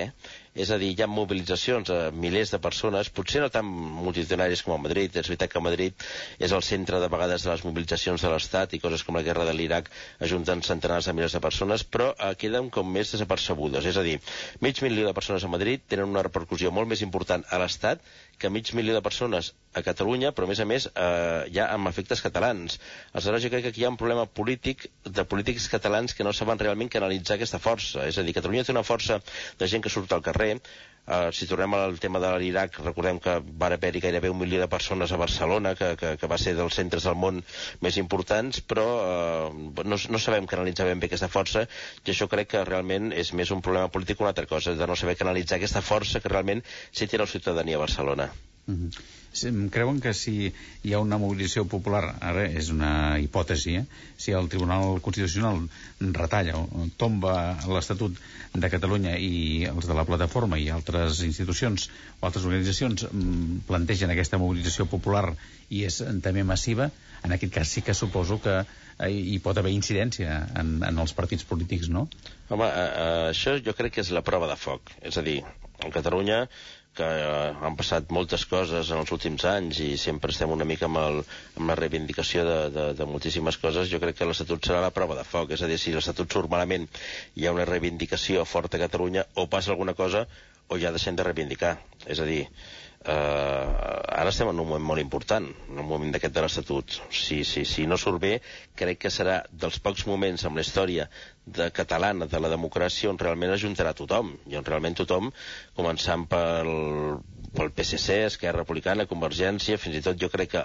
és a dir, hi ha mobilitzacions a milers de persones, potser no tan multitudinàries com a Madrid, és veritat que Madrid és el centre de vegades de les mobilitzacions de l'Estat i coses com la guerra de l'Iraq ajunten centenars de milers de persones, però uh, queden com més desapercebudes, és a dir, mig milió de persones a Madrid tenen una repercussió molt més important a l'Estat que mig milió de persones a Catalunya, però a més a més eh, ja amb efectes catalans. Aleshores jo crec que aquí hi ha un problema polític de polítics catalans que no saben realment canalitzar aquesta força. És a dir, Catalunya té una força de gent que surt al carrer, Uh, si tornem al tema de l'Iraq, recordem que va haver-hi gairebé un milió de persones a Barcelona, que, que, que va ser dels centres del món més importants, però uh, no, no sabem canalitzar ben bé aquesta força, i això crec que realment és més un problema polític que una altra cosa, de no saber canalitzar aquesta força que realment sí té la ciutadania a Barcelona. Mm -hmm. Creuen que si hi ha una mobilització popular, ara és una hipòtesi, eh? si el Tribunal Constitucional retalla o tomba l'Estatut de Catalunya i els de la plataforma i altres institucions o altres organitzacions mm, plantegen aquesta mobilització popular i és també massiva, en aquest cas sí que suposo que eh, hi pot haver incidència en, en els partits polítics, no? Home, eh, eh, això jo crec que és la prova de foc. És a dir, a Catalunya que eh, han passat moltes coses en els últims anys i sempre estem una mica amb, el, amb la reivindicació de, de, de moltíssimes coses, jo crec que l'Estatut serà la prova de foc. És a dir, si l'Estatut surt malament hi ha una reivindicació forta a Catalunya, o passa alguna cosa o ja deixem de reivindicar. És a dir, eh, ara estem en un moment molt important, en un moment d'aquest de l'Estatut. Si, si, si no surt bé, crec que serà dels pocs moments en la història de catalana de la democràcia on realment ajuntarà tothom, i on realment tothom, començant pel, pel PSC, Esquerra Republicana, Convergència, fins i tot jo crec que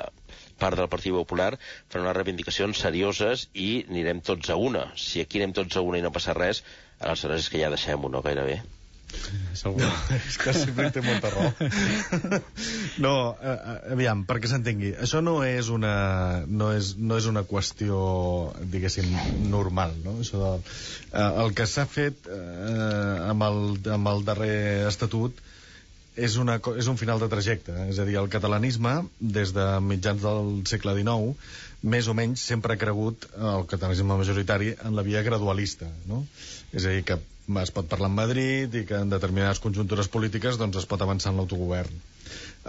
part del Partit Popular farà unes reivindicacions serioses i anirem tots a una. Si aquí anem tots a una i no passa res, aleshores és que ja deixem-ho, no gairebé. Segur. No, és que sempre té molta raó. no, eh, eh, aviam, perquè s'entengui, això no és una, no és, no és una qüestió, diguéssim, normal, no? Això de, eh, el que s'ha fet eh, amb, el, amb el darrer estatut és, una, és un final de trajecte. Eh? És a dir, el catalanisme, des de mitjans del segle XIX, més o menys sempre ha cregut el catalanisme majoritari en la via gradualista, no? És a dir, que es pot parlar en Madrid i que en determinades conjuntures polítiques doncs, es pot avançar en l'autogovern.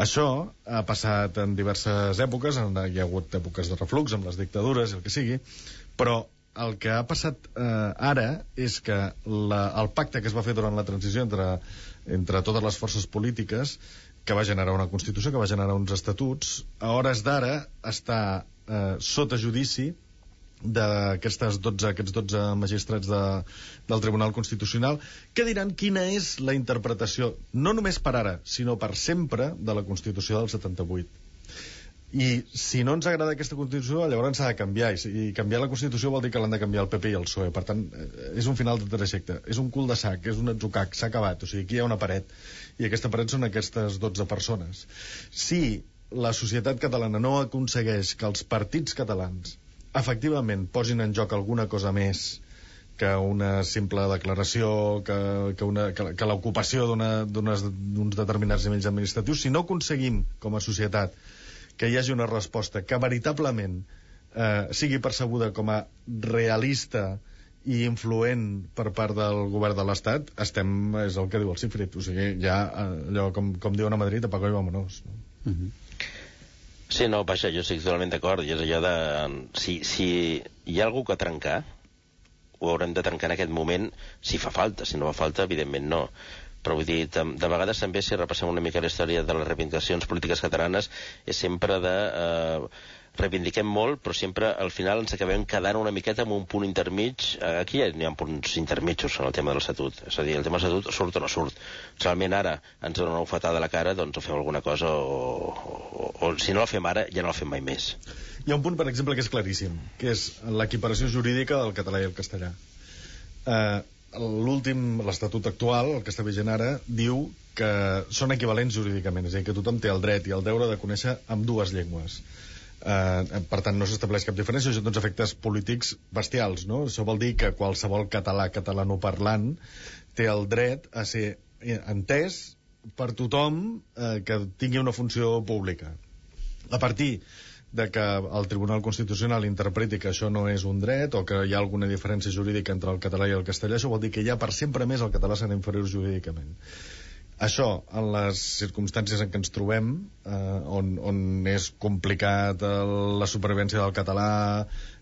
Això ha passat en diverses èpoques, en, hi ha hagut èpoques de reflux, amb les dictadures, el que sigui, però el que ha passat eh, ara és que la, el pacte que es va fer durant la transició entre, entre totes les forces polítiques que va generar una Constitució, que va generar uns estatuts, a hores d'ara està eh, sota judici d'aquestes 12, aquests 12 magistrats de, del Tribunal Constitucional que diran quina és la interpretació, no només per ara, sinó per sempre, de la Constitució del 78. I si no ens agrada aquesta Constitució, llavors s'ha de canviar. I, I canviar la Constitució vol dir que l'han de canviar el PP i el PSOE. Per tant, eh, és un final de trajecte. És un cul de sac, és un atzucac, s'ha acabat. O sigui, aquí hi ha una paret. I aquesta paret són aquestes 12 persones. Si la societat catalana no aconsegueix que els partits catalans efectivament posin en joc alguna cosa més que una simple declaració, que, que, una, que, que l'ocupació d'uns determinats nivells administratius, si no aconseguim com a societat que hi hagi una resposta que veritablement eh, sigui percebuda com a realista i influent per part del govern de l'Estat, estem, és el que diu el Cifrit, o sigui, ja eh, allò, com, com diuen a Madrid, apago i vámonos. No? Uh mhm. -huh. Sí, no, vaja, jo estic totalment d'acord. I és allò de... Si, si hi ha algú que trencar, ho haurem de trencar en aquest moment, si fa falta. Si no fa falta, evidentment no. Però vull dir, de, de vegades també, si repassem una mica la història de les reivindicacions polítiques catalanes, és sempre de... Eh, reivindiquem molt, però sempre al final ens acabem quedant una miqueta en un punt intermig. Eh, aquí n'hi ha punts intermitjos en el tema de l'Estatut. És a dir, el tema de l'Estatut surt o no surt. Realment ara ens dona una ofetada a la cara, doncs o fem alguna cosa o, o, o si no la fem ara ja no la fem mai més. Hi ha un punt, per exemple, que és claríssim, que és l'equiparació jurídica del català i el castellà. Eh, L'últim, l'Estatut actual, el que està vigent ara, diu que són equivalents jurídicament, és a dir, que tothom té el dret i el deure de conèixer amb dues llengües Eh, per tant, no s'estableix cap diferència, això uns efectes polítics bestials, no? Això vol dir que qualsevol català catalanoparlant té el dret a ser entès per tothom eh, que tingui una funció pública. A partir de que el Tribunal Constitucional interpreti que això no és un dret o que hi ha alguna diferència jurídica entre el català i el castellà, això vol dir que ja per sempre més el català serà inferior jurídicament. Això, en les circumstàncies en què ens trobem, eh, on, on és complicat el, la supervivència del català,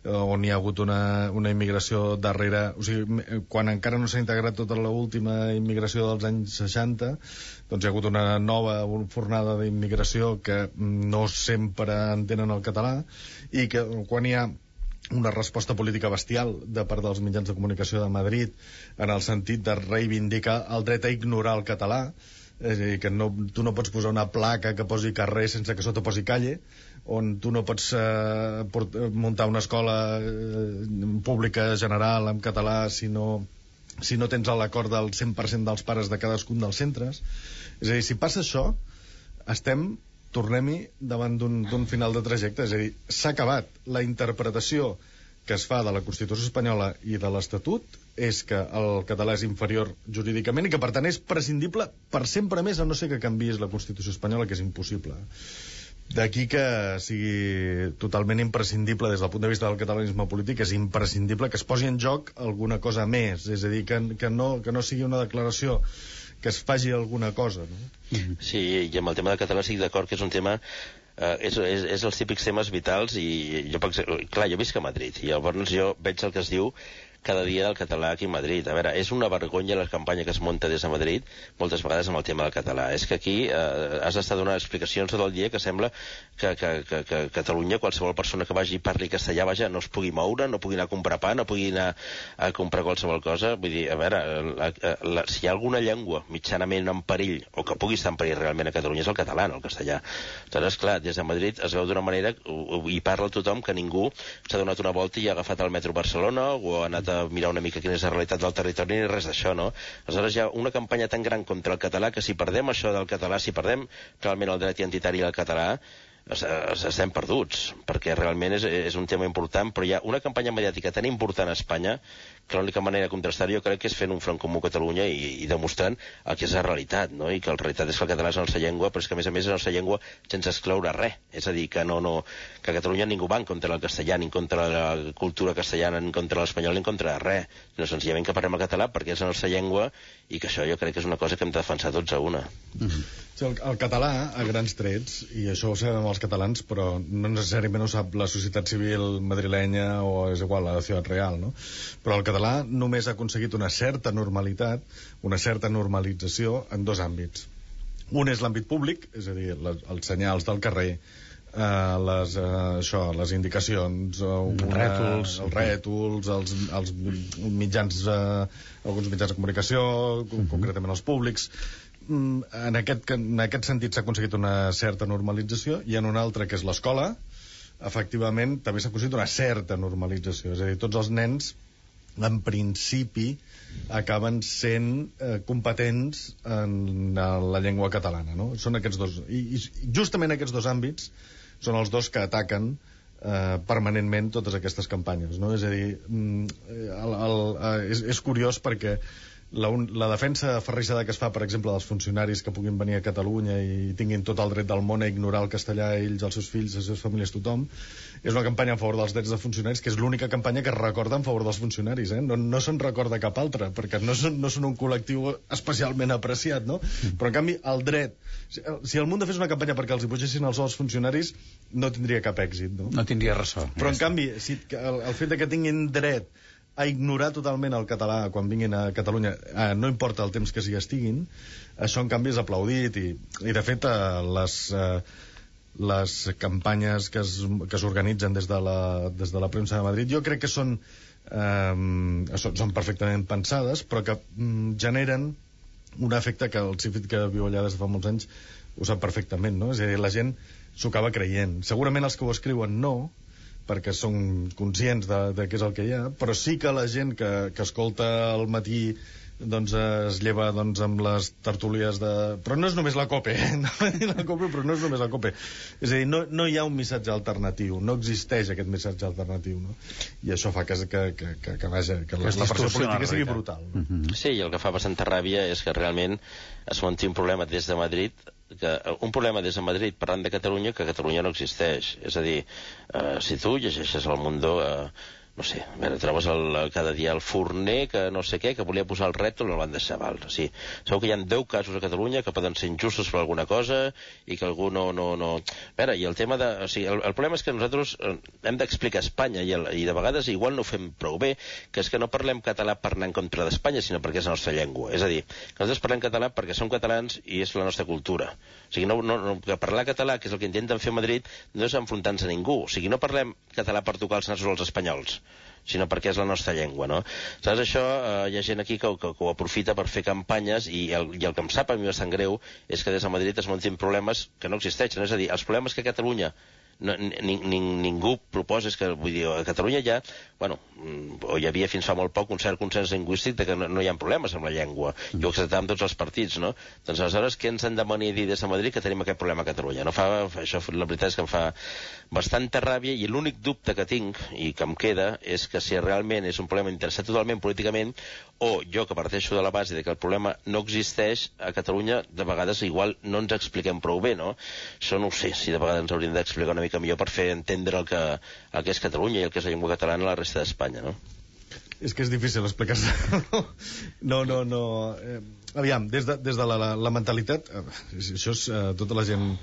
eh, on hi ha hagut una, una immigració darrere... O sigui, quan encara no s'ha integrat tota l'última immigració dels anys 60, doncs hi ha hagut una nova fornada d'immigració que no sempre entenen el català i que quan hi ha una resposta política bestial de part dels mitjans de comunicació de Madrid en el sentit de reivindicar el dret a ignorar el català. És a dir, que no, tu no pots posar una placa que posi carrer sense que sota posi calle on tu no pots eh, port, muntar una escola eh, pública general en català si no, si no tens l'acord del 100% dels pares de cadascun dels centres. És a dir, si passa això estem tornem-hi davant d'un final de trajecte. És a dir, s'ha acabat. La interpretació que es fa de la Constitució espanyola i de l'Estatut és que el català és inferior jurídicament i que, per tant, és prescindible per sempre més, a no ser que canvies la Constitució espanyola, que és impossible. D'aquí que sigui totalment imprescindible des del punt de vista del catalanisme polític, és imprescindible que es posi en joc alguna cosa més, és a dir, que, que, no, que no sigui una declaració que es faci alguna cosa. No? Sí, i amb el tema del català estic d'acord que és un tema eh, és, és, és els típics temes vitals i jo, clar, jo visc a Madrid i llavors jo veig el que es diu cada dia del català aquí a Madrid. A veure, és una vergonya la campanya que es munta des de Madrid, moltes vegades amb el tema del català. És que aquí eh, has d'estar donant explicacions tot el dia que sembla que, que, que, que Catalunya qualsevol persona que vagi i parli castellà vaja, no es pugui moure, no pugui anar a comprar pa, no pugui anar a comprar qualsevol cosa. Vull dir, a veure, la, la, si hi ha alguna llengua mitjanament en perill, o que pugui estar en perill realment a Catalunya, és el català, no el castellà. Doncs, clar, des de Madrid es veu d'una manera, i parla tothom, que ningú s'ha donat una volta i ha agafat el metro Barcelona o ha anat a mirar una mica quina és la realitat del territori ni res d'això, no? Aleshores hi ha una campanya tan gran contra el català que si perdem això del català, si perdem realment el dret identitari del català, es, es, estem perduts, perquè realment és, és un tema important, però hi ha una campanya mediàtica tan important a Espanya que l'única manera de contrastar jo crec que és fent un front comú a Catalunya i, i demostrant el que és la realitat, no? i que la realitat és que el català és la nostra llengua, però és que a més a més és la nostra llengua sense excloure res. És a dir, que, no, no, que a Catalunya ningú va en contra del castellà, ni en contra de la cultura castellana, ni en contra de l'espanyol, ni en contra de res, sinó senzillament que parlem el català perquè és la nostra llengua i que això jo crec que és una cosa que hem de defensar tots a una. Mm -hmm. el, el català, a grans trets, i això ho sabem els catalans, però no necessàriament ho sap la societat civil madrilenya o és igual, la ciutat real, no? Però el català només ha aconseguit una certa normalitat, una certa normalització en dos àmbits. Un és l'àmbit públic, és a dir, la, els senyals del carrer, eh, les, eh, això, les indicacions, eh, una, Rètols. els rètols, els, els mitjans, eh, alguns mitjans de comunicació, uh -huh. concretament els públics, Mm, en aquest, en aquest sentit s'ha aconseguit una certa normalització i en un altre, que és l'escola, efectivament també s'ha aconseguit una certa normalització. És a dir, tots els nens, en principi, acaben sent eh, competents en la llengua catalana. No? Són aquests dos. I, I justament aquests dos àmbits són els dos que ataquen eh, permanentment totes aquestes campanyes. No? És a dir, mm, el, el, el, és, és curiós perquè la, un, la defensa ferrissada que es fa, per exemple, dels funcionaris que puguin venir a Catalunya i tinguin tot el dret del món a ignorar el castellà, ells, els seus fills, les seves famílies, tothom, és una campanya a favor dels drets de funcionaris, que és l'única campanya que es recorda en favor dels funcionaris, eh? no, no se'n recorda cap altra, perquè no són, no són un col·lectiu especialment apreciat, no? Però, en canvi, el dret... Si, el Mundo fes una campanya perquè els hi pugessin els als funcionaris, no tindria cap èxit, no? No tindria ressò. Però, en canvi, si, el, el fet de que tinguin dret a ignorar totalment el català quan vinguin a Catalunya, eh, no importa el temps que s'hi estiguin, això en canvi és aplaudit i, i de fet eh, les, eh, les campanyes que s'organitzen des, de la, des de la premsa de Madrid jo crec que són, eh, són, són perfectament pensades però que mm, generen un efecte que el Cifit que viu allà des de fa molts anys ho sap perfectament, no? És a dir, la gent s'ho acaba creient. Segurament els que ho escriuen no, perquè són conscients de, de què és el que hi ha, però sí que la gent que, que escolta al matí doncs es lleva doncs, amb les tertúlies de... Però no és només la COPE, eh? no la COPE, però no és només la COPE. És a dir, no, no hi ha un missatge alternatiu, no existeix aquest missatge alternatiu, no? I això fa que, que, que, que, que, vaja, que la, la pressió política sigui brutal. No? Mm -hmm. Sí, i el que fa bastanta ràbia és que realment es munti un problema des de Madrid que un problema des de Madrid parlant de Catalunya que Catalunya no existeix. És a dir, eh, si tu llegeixes el Mundo... Eh, no sé, a veure, trobes el, cada dia el forner que no sé què, que volia posar el rètol no el van deixar, val? O sigui, segur que hi ha 10 casos a Catalunya que poden ser injustos per alguna cosa i que algú no... no, no... A veure, i el tema de... O sigui, el, el problema és que nosaltres eh, hem d'explicar Espanya i, el, i de vegades igual no ho fem prou bé, que és que no parlem català per anar en contra d'Espanya, sinó perquè és la nostra llengua. És a dir, que nosaltres parlem català perquè som catalans i és la nostra cultura. O sigui, no, no, no, que parlar català, que és el que intenten fer a Madrid, no és enfrontar-nos a ningú. O sigui, no parlem català per tocar els nassos als espanyols sinó perquè és la nostra llengua, no? Saps, això, eh, hi ha gent aquí que, que, que ho aprofita per fer campanyes i el, i el que em sap a mi bastant greu és que des de Madrid es muntin problemes que no existeixen, és a dir, els problemes que Catalunya no, ni, ni, ningú proposa, és que vull dir, a Catalunya ja, bueno, mm, o hi havia fins fa molt poc un cert consens lingüístic de que no, no hi ha problemes amb la llengua, mm. i ho acceptàvem tots els partits, no? Doncs aleshores, què ens han de venir a dir des de Madrid que tenim aquest problema a Catalunya? No fa, això, la veritat és que em fa bastanta ràbia i l'únic dubte que tinc i que em queda és que si realment és un problema interessat totalment políticament o jo que parteixo de la base de que el problema no existeix a Catalunya de vegades igual no ens expliquem prou bé no? això no ho sé, si de vegades ens hauríem d'explicar una mica millor per fer entendre el que, el que és Catalunya i el que és la llengua catalana a la resta d'Espanya no? És que és difícil explicar-se. No, no, no. Eh, aviam, des de, des de la, la, la mentalitat, eh, això és eh, tota la gent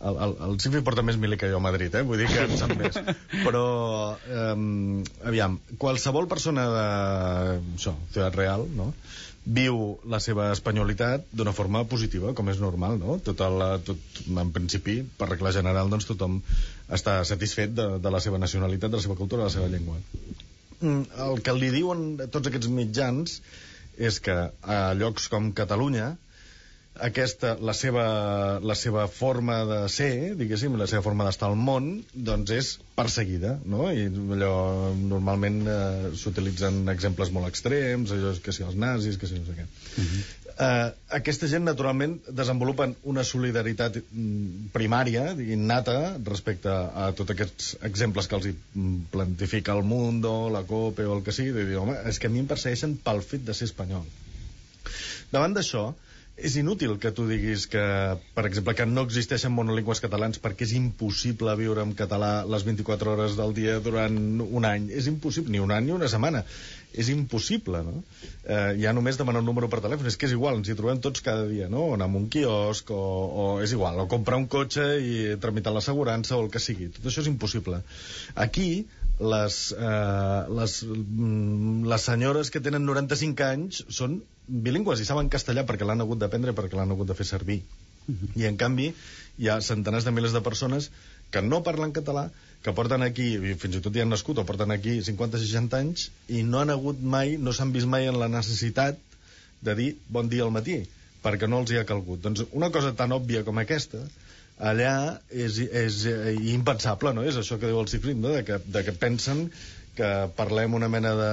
el, el, el Cifi porta més mili que jo a Madrid, eh? vull dir que en sap més. Però, um, aviam, qualsevol persona de, això, Ciutat Real, no?, viu la seva espanyolitat d'una forma positiva, com és normal, no? Tot el, tot, en principi, per regla general, doncs tothom està satisfet de, de la seva nacionalitat, de la seva cultura, de la seva llengua. Mm, el que li diuen tots aquests mitjans és que a llocs com Catalunya aquesta, la seva, la seva forma de ser, diguéssim, la seva forma d'estar al món, doncs és perseguida, no? I allò, normalment eh, s'utilitzen exemples molt extrems, allò que si els nazis, que si no sé què. Uh -huh. Uh, aquesta gent, naturalment, desenvolupen una solidaritat mm, primària, innata, respecte a tots aquests exemples que els hi mm, plantifica el Mundo, la COPE o el que sigui, de dir, home, és que a mi em persegueixen pel fet de ser espanyol. Davant d'això, és inútil que tu diguis que, per exemple, que no existeixen monolingües catalans perquè és impossible viure en català les 24 hores del dia durant un any. És impossible, ni un any ni una setmana. És impossible, no? Eh, ja només demanar un número per telèfon. És que és igual, ens hi trobem tots cada dia, no? O anar a un quiosc, o, o és igual, o comprar un cotxe i tramitar l'assegurança o el que sigui. Tot això és impossible. Aquí, les, eh, les, mm, les senyores que tenen 95 anys són bilingües i saben castellà perquè l'han hagut d'aprendre perquè l'han hagut de fer servir. Uh -huh. I, en canvi, hi ha centenars de milers de persones que no parlen català, que porten aquí, fins i tot hi han nascut, o porten aquí 50-60 anys, i no han hagut mai, no s'han vist mai en la necessitat de dir bon dia al matí, perquè no els hi ha calgut. Doncs una cosa tan òbvia com aquesta, allà és, és, és impensable, no? És això que diu el Cifrit, no? De que, de que pensen que parlem una mena de,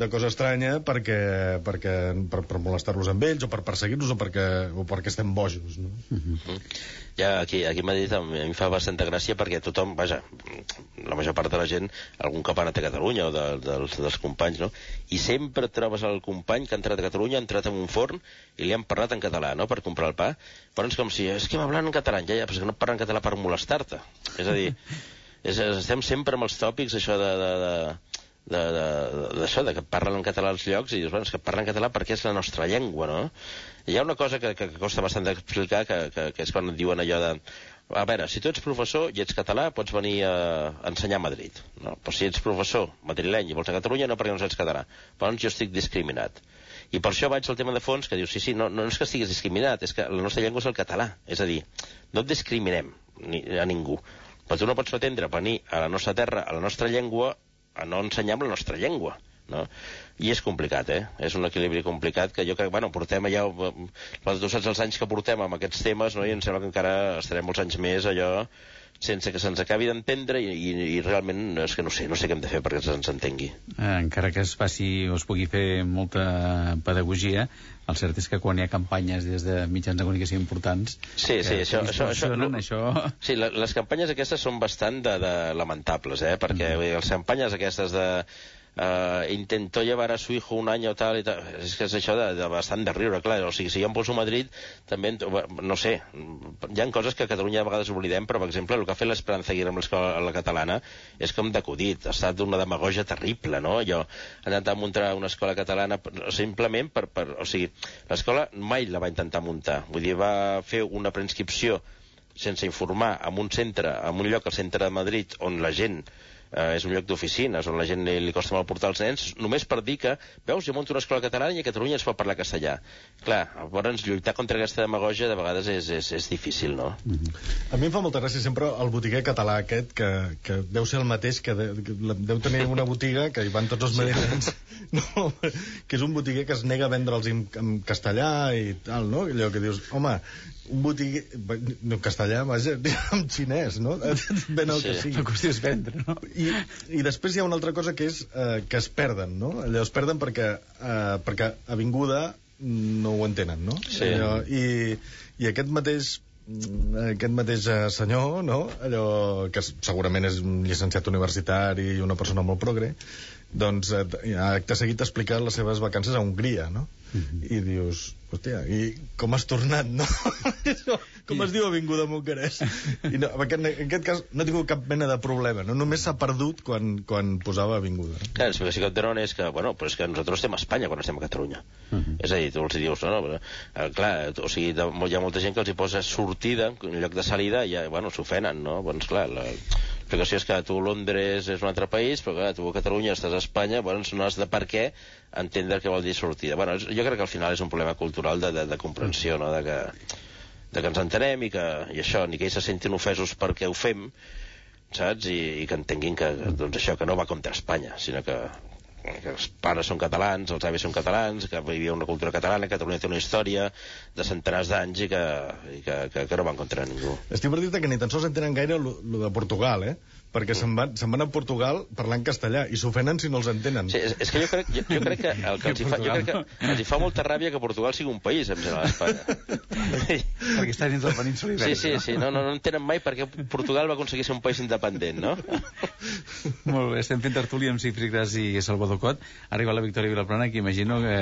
de cosa estranya perquè, perquè, per, per molestar-los amb ells o per perseguir-los o, perquè, o perquè estem bojos. No? Mm -hmm. Ja, aquí, aquí a Madrid a mi em fa bastanta gràcia perquè tothom, vaja, la major part de la gent algun cop ha anat a Catalunya o de, dels, dels companys, no? I sempre trobes el company que ha entrat a Catalunya, ha entrat en un forn i li han parlat en català, no?, per comprar el pa. Però és com si, és que m'hablen en català, ja, ja, però és que no parlen en català per molestar-te. És a dir, és, estem sempre amb els tòpics, això de, de, de d'això, de, de, que parlen en català als llocs, i dius, bueno, és que parlen en català perquè és la nostra llengua, no? I hi ha una cosa que, que, que costa bastant d'explicar, que, que, que és quan diuen allò de a veure, si tu ets professor i ets català, pots venir a ensenyar a Madrid. No? Però si ets professor madrileny i vols a Catalunya, no perquè no ets català. Però jo estic discriminat. I per això vaig al tema de fons, que dius, sí, sí, no, no és que estiguis discriminat, és que la nostra llengua és el català. És a dir, no et discriminem ni, a ningú. Però tu no pots pretendre venir a la nostra terra, a la nostra llengua, a no ensenyar amb la nostra llengua. No? I és complicat, eh? És un equilibri complicat que jo crec, bueno, portem allà, tu saps els anys que portem amb aquests temes, no? I em sembla que encara estarem molts anys més allò sense que se'ns acabi d'entendre i, i, i realment és que no sé, no sé què hem de fer perquè se'ns entengui. Eh, encara que es faci o es pugui fer molta pedagogia, el cert és que quan hi ha campanyes des de mitjans de comunicació importants... Sí, sí, això... això, això, no, això... Sí, les campanyes aquestes són bastant de, de lamentables, eh? Perquè mm. les campanyes aquestes de uh, intentó llevar a su hijo un año tal i tal. És que és això de, de bastant de riure, clar. O sigui, si jo em poso a Madrid, també, no sé, hi ha coses que a Catalunya a vegades oblidem, però, per exemple, el que ha fet l'Esperanza Aguirre amb l'escola catalana és com d'acudit, ha estat una demagogia terrible, no? Jo he intentat muntar una escola catalana simplement per, per o sigui, l'escola mai la va intentar muntar. Vull dir, va fer una preinscripció sense informar en un centre, en un lloc al centre de Madrid on la gent eh, és un lloc d'oficines on la gent li, li costa molt portar els nens, només per dir que, veus, jo monto una escola catalana i a Catalunya es pot parlar castellà. Clar, llavors lluitar contra aquesta demagogia de vegades és, és, és difícil, no? Mm -hmm. A mi em fa molta gràcia sempre el botiguer català aquest, que, que deu ser el mateix, que, de, que deu tenir una botiga que hi van tots els madrilenys, no, que és un botiguer que es nega a vendre'ls en, en castellà i tal, no? Allò que dius, home, un botiguer... No, castellà, vaja, en xinès, no? Ben el sí. que sigui. La qüestió és vendre, no? I, I després hi ha una altra cosa que és eh, que es perden, no? Allò es perden perquè, eh, perquè Avinguda no ho entenen, no? Sí. Allò, i, I aquest mateix aquest mateix eh, senyor, no? Allò que segurament és un llicenciat universitari i una persona molt progre, doncs eh, acte seguit explica les seves vacances a Hongria, no? Mm -hmm. I dius, hòstia, i com has tornat, no? com es diu Avinguda Moncarès? I no, en, aquest, en aquest cas no ha tingut cap mena de problema, no? Només s'ha perdut quan, quan posava Avinguda. Clar, l'explicació que et donen és que, bueno, però és que nosaltres estem a Espanya quan estem a Catalunya. Uh mhm. -huh. És a dir, tu els dius, no, no, però, eh, clar, o sigui, hi ha molta gent que els hi posa sortida en lloc de salida i ja, bueno, s'ofenen, no? Doncs clar, la, l'explicació és que tu Londres és un altre país, però clar, tu a Catalunya estàs a Espanya, bueno, no has de per què entendre què vol dir sortida. Bueno, jo crec que al final és un problema cultural de, de, de comprensió, no? de, que, de que ens entenem i que i això, ni que ells se sentin ofesos perquè ho fem, saps? I, i que entenguin que, doncs això, que no va contra Espanya, sinó que que els pares són catalans, els avis són catalans, que hi havia una cultura catalana, que Catalunya té una història de centenars d'anys i, que, i que, que, que no van contra ningú. Estic per dir que ni tan sols entenen gaire el de Portugal, eh? Perquè se'n van, se'n van a Portugal parlant castellà i s'ofenen si no els entenen. Sí, és, és que jo crec, jo, jo crec que el que els hi fa, jo crec que els hi fa molta ràbia que Portugal sigui un país, em sembla, Espanya. perquè està dins del península Sí, ibèrica. sí, sí, no, no, no entenen mai perquè Portugal va aconseguir ser un país independent, no? Molt bé, estem fent tertúlia amb Cifri Gras i Salvador Cot. Arriba la Victòria Vilaplana, que imagino que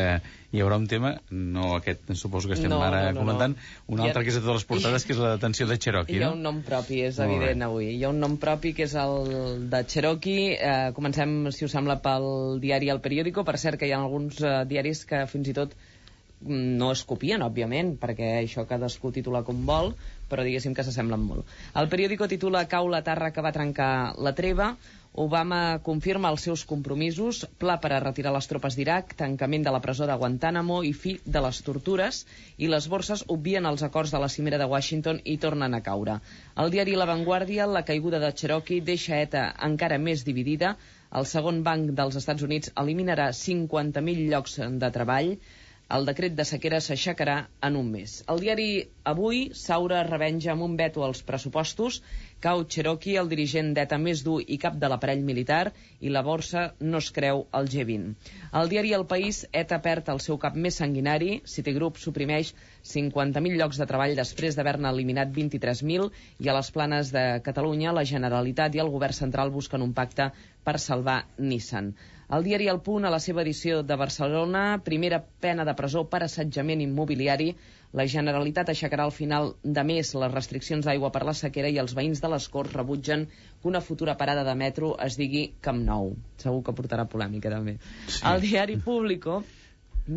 hi haurà un tema, no aquest, suposo que estem No, ara no, no, comentant, no. un Hi ha- altre que és a totes les portades, que és la detenció de Cherokee, Hi ha no? un nom propi, és evident avui. Hi ha un nom propi que és el de Cherokee. Eh, comencem, si us sembla, pel diari El Periódico. Per cert, que hi ha alguns eh, diaris que fins i tot mm, no es copien, òbviament, perquè això cadascú titula com vol, però diguéssim que s'assemblen molt. El periòdico titula Cau la tarra que va trencar la treva, Obama confirma els seus compromisos, pla per a retirar les tropes d'Iraq, tancament de la presó de Guantánamo i fi de les tortures, i les borses obvien els acords de la cimera de Washington i tornen a caure. El diari La Vanguardia, la caiguda de Cherokee deixa ETA encara més dividida, el segon banc dels Estats Units eliminarà 50.000 llocs de treball, el decret de sequera s'aixecarà en un mes. El diari Avui, Saura revenja amb un veto als pressupostos, cau Cherokee, el dirigent d'ETA més dur i cap de l'aparell militar, i la borsa no es creu el G20. El diari El País, ETA perd el seu cap més sanguinari, Citigroup suprimeix 50.000 llocs de treball després d'haver-ne eliminat 23.000 i a les planes de Catalunya la Generalitat i el Govern Central busquen un pacte per salvar Nissan. El diari El Punt, a la seva edició de Barcelona, primera pena de presó per assetjament immobiliari. La Generalitat aixecarà al final de mes les restriccions d'aigua per la sequera i els veïns de les Corts rebutgen que una futura parada de metro es digui Camp Nou. Segur que portarà polèmica, també. Sí. El diari Público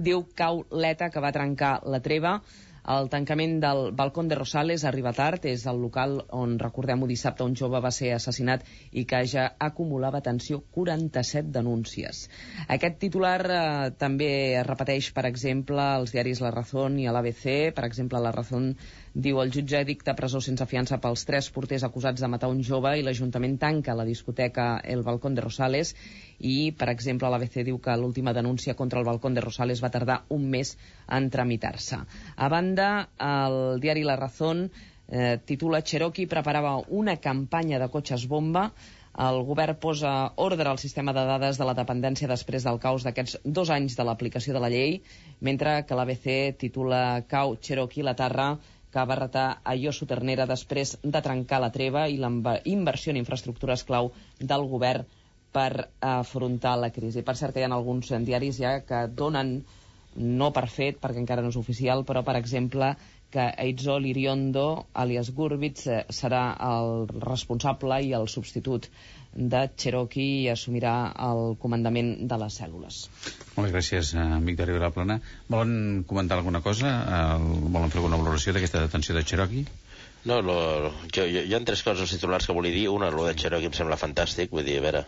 diu cau l'ETA que va trencar la treva el tancament del Balcón de Rosales arriba tard, és el local on, recordem-ho, dissabte un jove va ser assassinat i que ja acumulava, atenció, 47 denúncies. Aquest titular eh, també es repeteix, per exemple, als diaris La Razón i a l'ABC. Per exemple, La Razón diu el jutge dicta presó sense fiança pels tres porters acusats de matar un jove i l'Ajuntament tanca la discoteca El Balcón de Rosales i, per exemple, l'ABC diu que l'última denúncia contra el Balcón de Rosales va tardar un mes en tramitar-se. A banda, el diari La Razón eh, titula Cherokee preparava una campanya de cotxes bomba el govern posa ordre al sistema de dades de la dependència després del caos d'aquests dos anys de l'aplicació de la llei, mentre que l'ABC titula Cau Cherokee la Tarra que va retar a Iosu Ternera després de trencar la treva i la inversió en infraestructures clau del govern per afrontar la crisi. Per cert que hi ha alguns diaris ja que donen, no per fet, perquè encara no és oficial, però, per exemple, que Eitzol Iriondo, alias Gurbitz, eh, serà el responsable i el substitut de Cherokee i assumirà el comandament de les cèl·lules. Molt bé, gràcies, eh, Victòria Vilaplana. Volen comentar alguna cosa? Eh, volen fer alguna valoració d'aquesta detenció de Cherokee? No, lo, jo, jo, hi ha tres coses titulars que volia dir. Una, lo de Cherokee em sembla fantàstic, vull dir, a veure,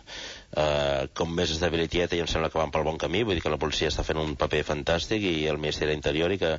uh, com més estabilitat i em sembla que van pel bon camí, vull dir que la policia està fent un paper fantàstic i el Ministeri d'Interior i que,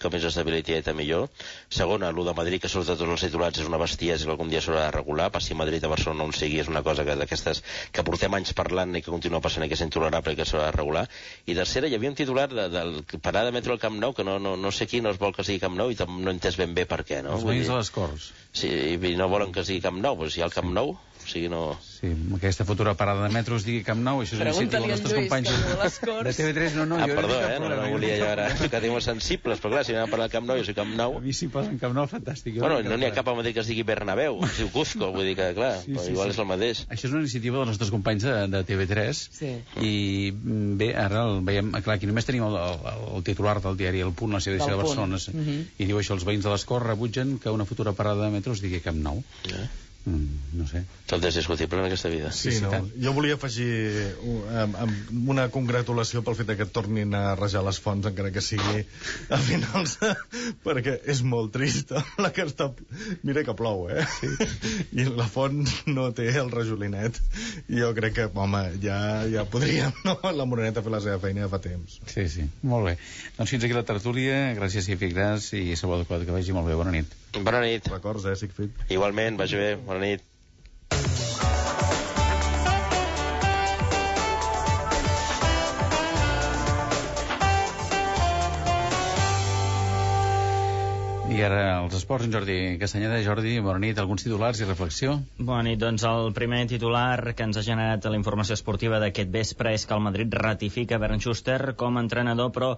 que més estabilitat millor. Segona, lo de Madrid, que surt de tots els titulats, és una bestiesa que algun dia s'haurà de regular, passi a Madrid a Barcelona on sigui, és una cosa que d'aquestes que portem anys parlant i que continua passant i que és intolerable i que s'haurà de regular. I tercera, hi havia un titular de, del parada de metro al Camp Nou, que no, no, no sé qui no es vol que sigui Camp Nou i no he entès ben bé per què, no? Els veïns de les Corts. Sí, i no volen que sigui Camp Nou, doncs hi ha el Camp Nou, o sigui, no... Sí, aquesta futura parada de metro es digui Camp Nou, això és una iniciativa dels nostres Lluís, companys de Corts. TV3. No, no, ah, jo perdó, no eh? No, no jo volia jo ara que tenim sensibles, però clar, si anem a parlar del Camp Nou, jo soy Camp Nou. A mi si posen Camp Nou, fantàstic. Bueno, no n'hi ha cap a Madrid que es digui Bernabéu, es diu Cuzco, vull dir que, clar, Sí, però sí, igual sí. és el mateix. Això és una iniciativa dels nostres companys de, de TV3 Sí. i mm, bé, ara el veiem, clar, aquí només tenim el, el, el titular del diari El Punt, la seva edició de. Barcelona, Mhm. i diu això, els veïns de les Corts rebutgen que una futura parada de metro es digui Camp Nou. Eh? Mm, no sé. Tot és discutible en aquesta vida. Sí, Sí, sí, no? tant. Jo volia afegir una congratulació pel fet que tornin a rajar les fonts, encara que sigui a finals, perquè és molt trist la que està... Mira que plou, eh? Sí. I la font no té el rajolinet. Jo crec que, home, ja, ja podríem, no? La Moreneta fer la seva feina ja fa temps. Sí, sí, molt bé. Doncs fins aquí la tertúlia, gràcies Cifi Gras i Salvador Cot, que vagi molt bé, bona nit. Bona nit. Records, eh, Sigfrid? Igualment, vagi bé, bona nit. I ara els esports, en Jordi Castanyeda. Jordi, bona nit. Alguns titulars i reflexió? Bona nit. Doncs el primer titular que ens ha generat la informació esportiva d'aquest vespre és que el Madrid ratifica Bernd Schuster com a entrenador, però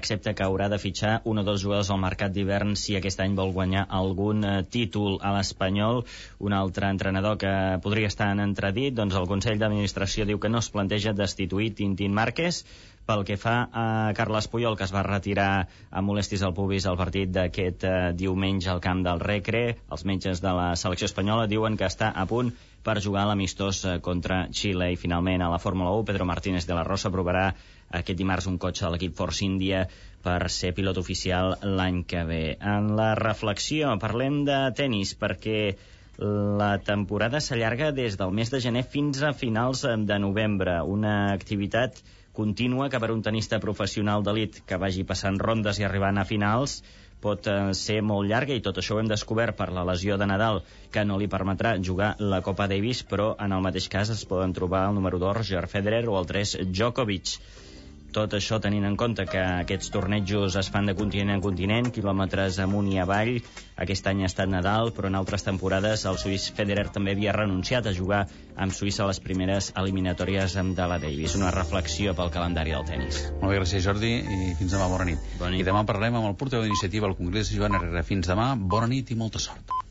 accepta que haurà de fitxar un o dos jugadors al mercat d'hivern si aquest any vol guanyar algun eh, títol a l'Espanyol. Un altre entrenador que podria estar en entredit, doncs el Consell d'Administració diu que no es planteja destituir Tintín Márquez, pel que fa a Carles Puyol, que es va retirar amb molestis al pubis al partit d'aquest eh, diumenge al camp del Recre, els metges de la selecció espanyola diuen que està a punt per jugar l'amistós eh, contra Xile. I finalment a la Fórmula 1, Pedro Martínez de la Rosa provarà aquest dimarts un cotxe de l'equip Force India per ser pilot oficial l'any que ve. En la reflexió parlem de tennis perquè la temporada s'allarga des del mes de gener fins a finals de novembre. Una activitat contínua que per un tenista professional d'elit que vagi passant rondes i arribant a finals pot eh, ser molt llarga i tot això ho hem descobert per la lesió de Nadal que no li permetrà jugar la Copa Davis però en el mateix cas es poden trobar el número 2 Roger Federer o el 3 Djokovic tot això tenint en compte que aquests tornejos es fan de continent en continent, quilòmetres amunt i avall. Aquest any ha estat Nadal, però en altres temporades el suís Federer també havia renunciat a jugar amb Suïssa a les primeres eliminatòries de la Davis. Una reflexió pel calendari del tennis. Molt bé, gràcies Jordi, i fins demà, bona nit. Bona nit. I demà parlem amb el portaveu d'iniciativa al Congrés, Joan Herrera. Fins demà, bona nit i molta sort.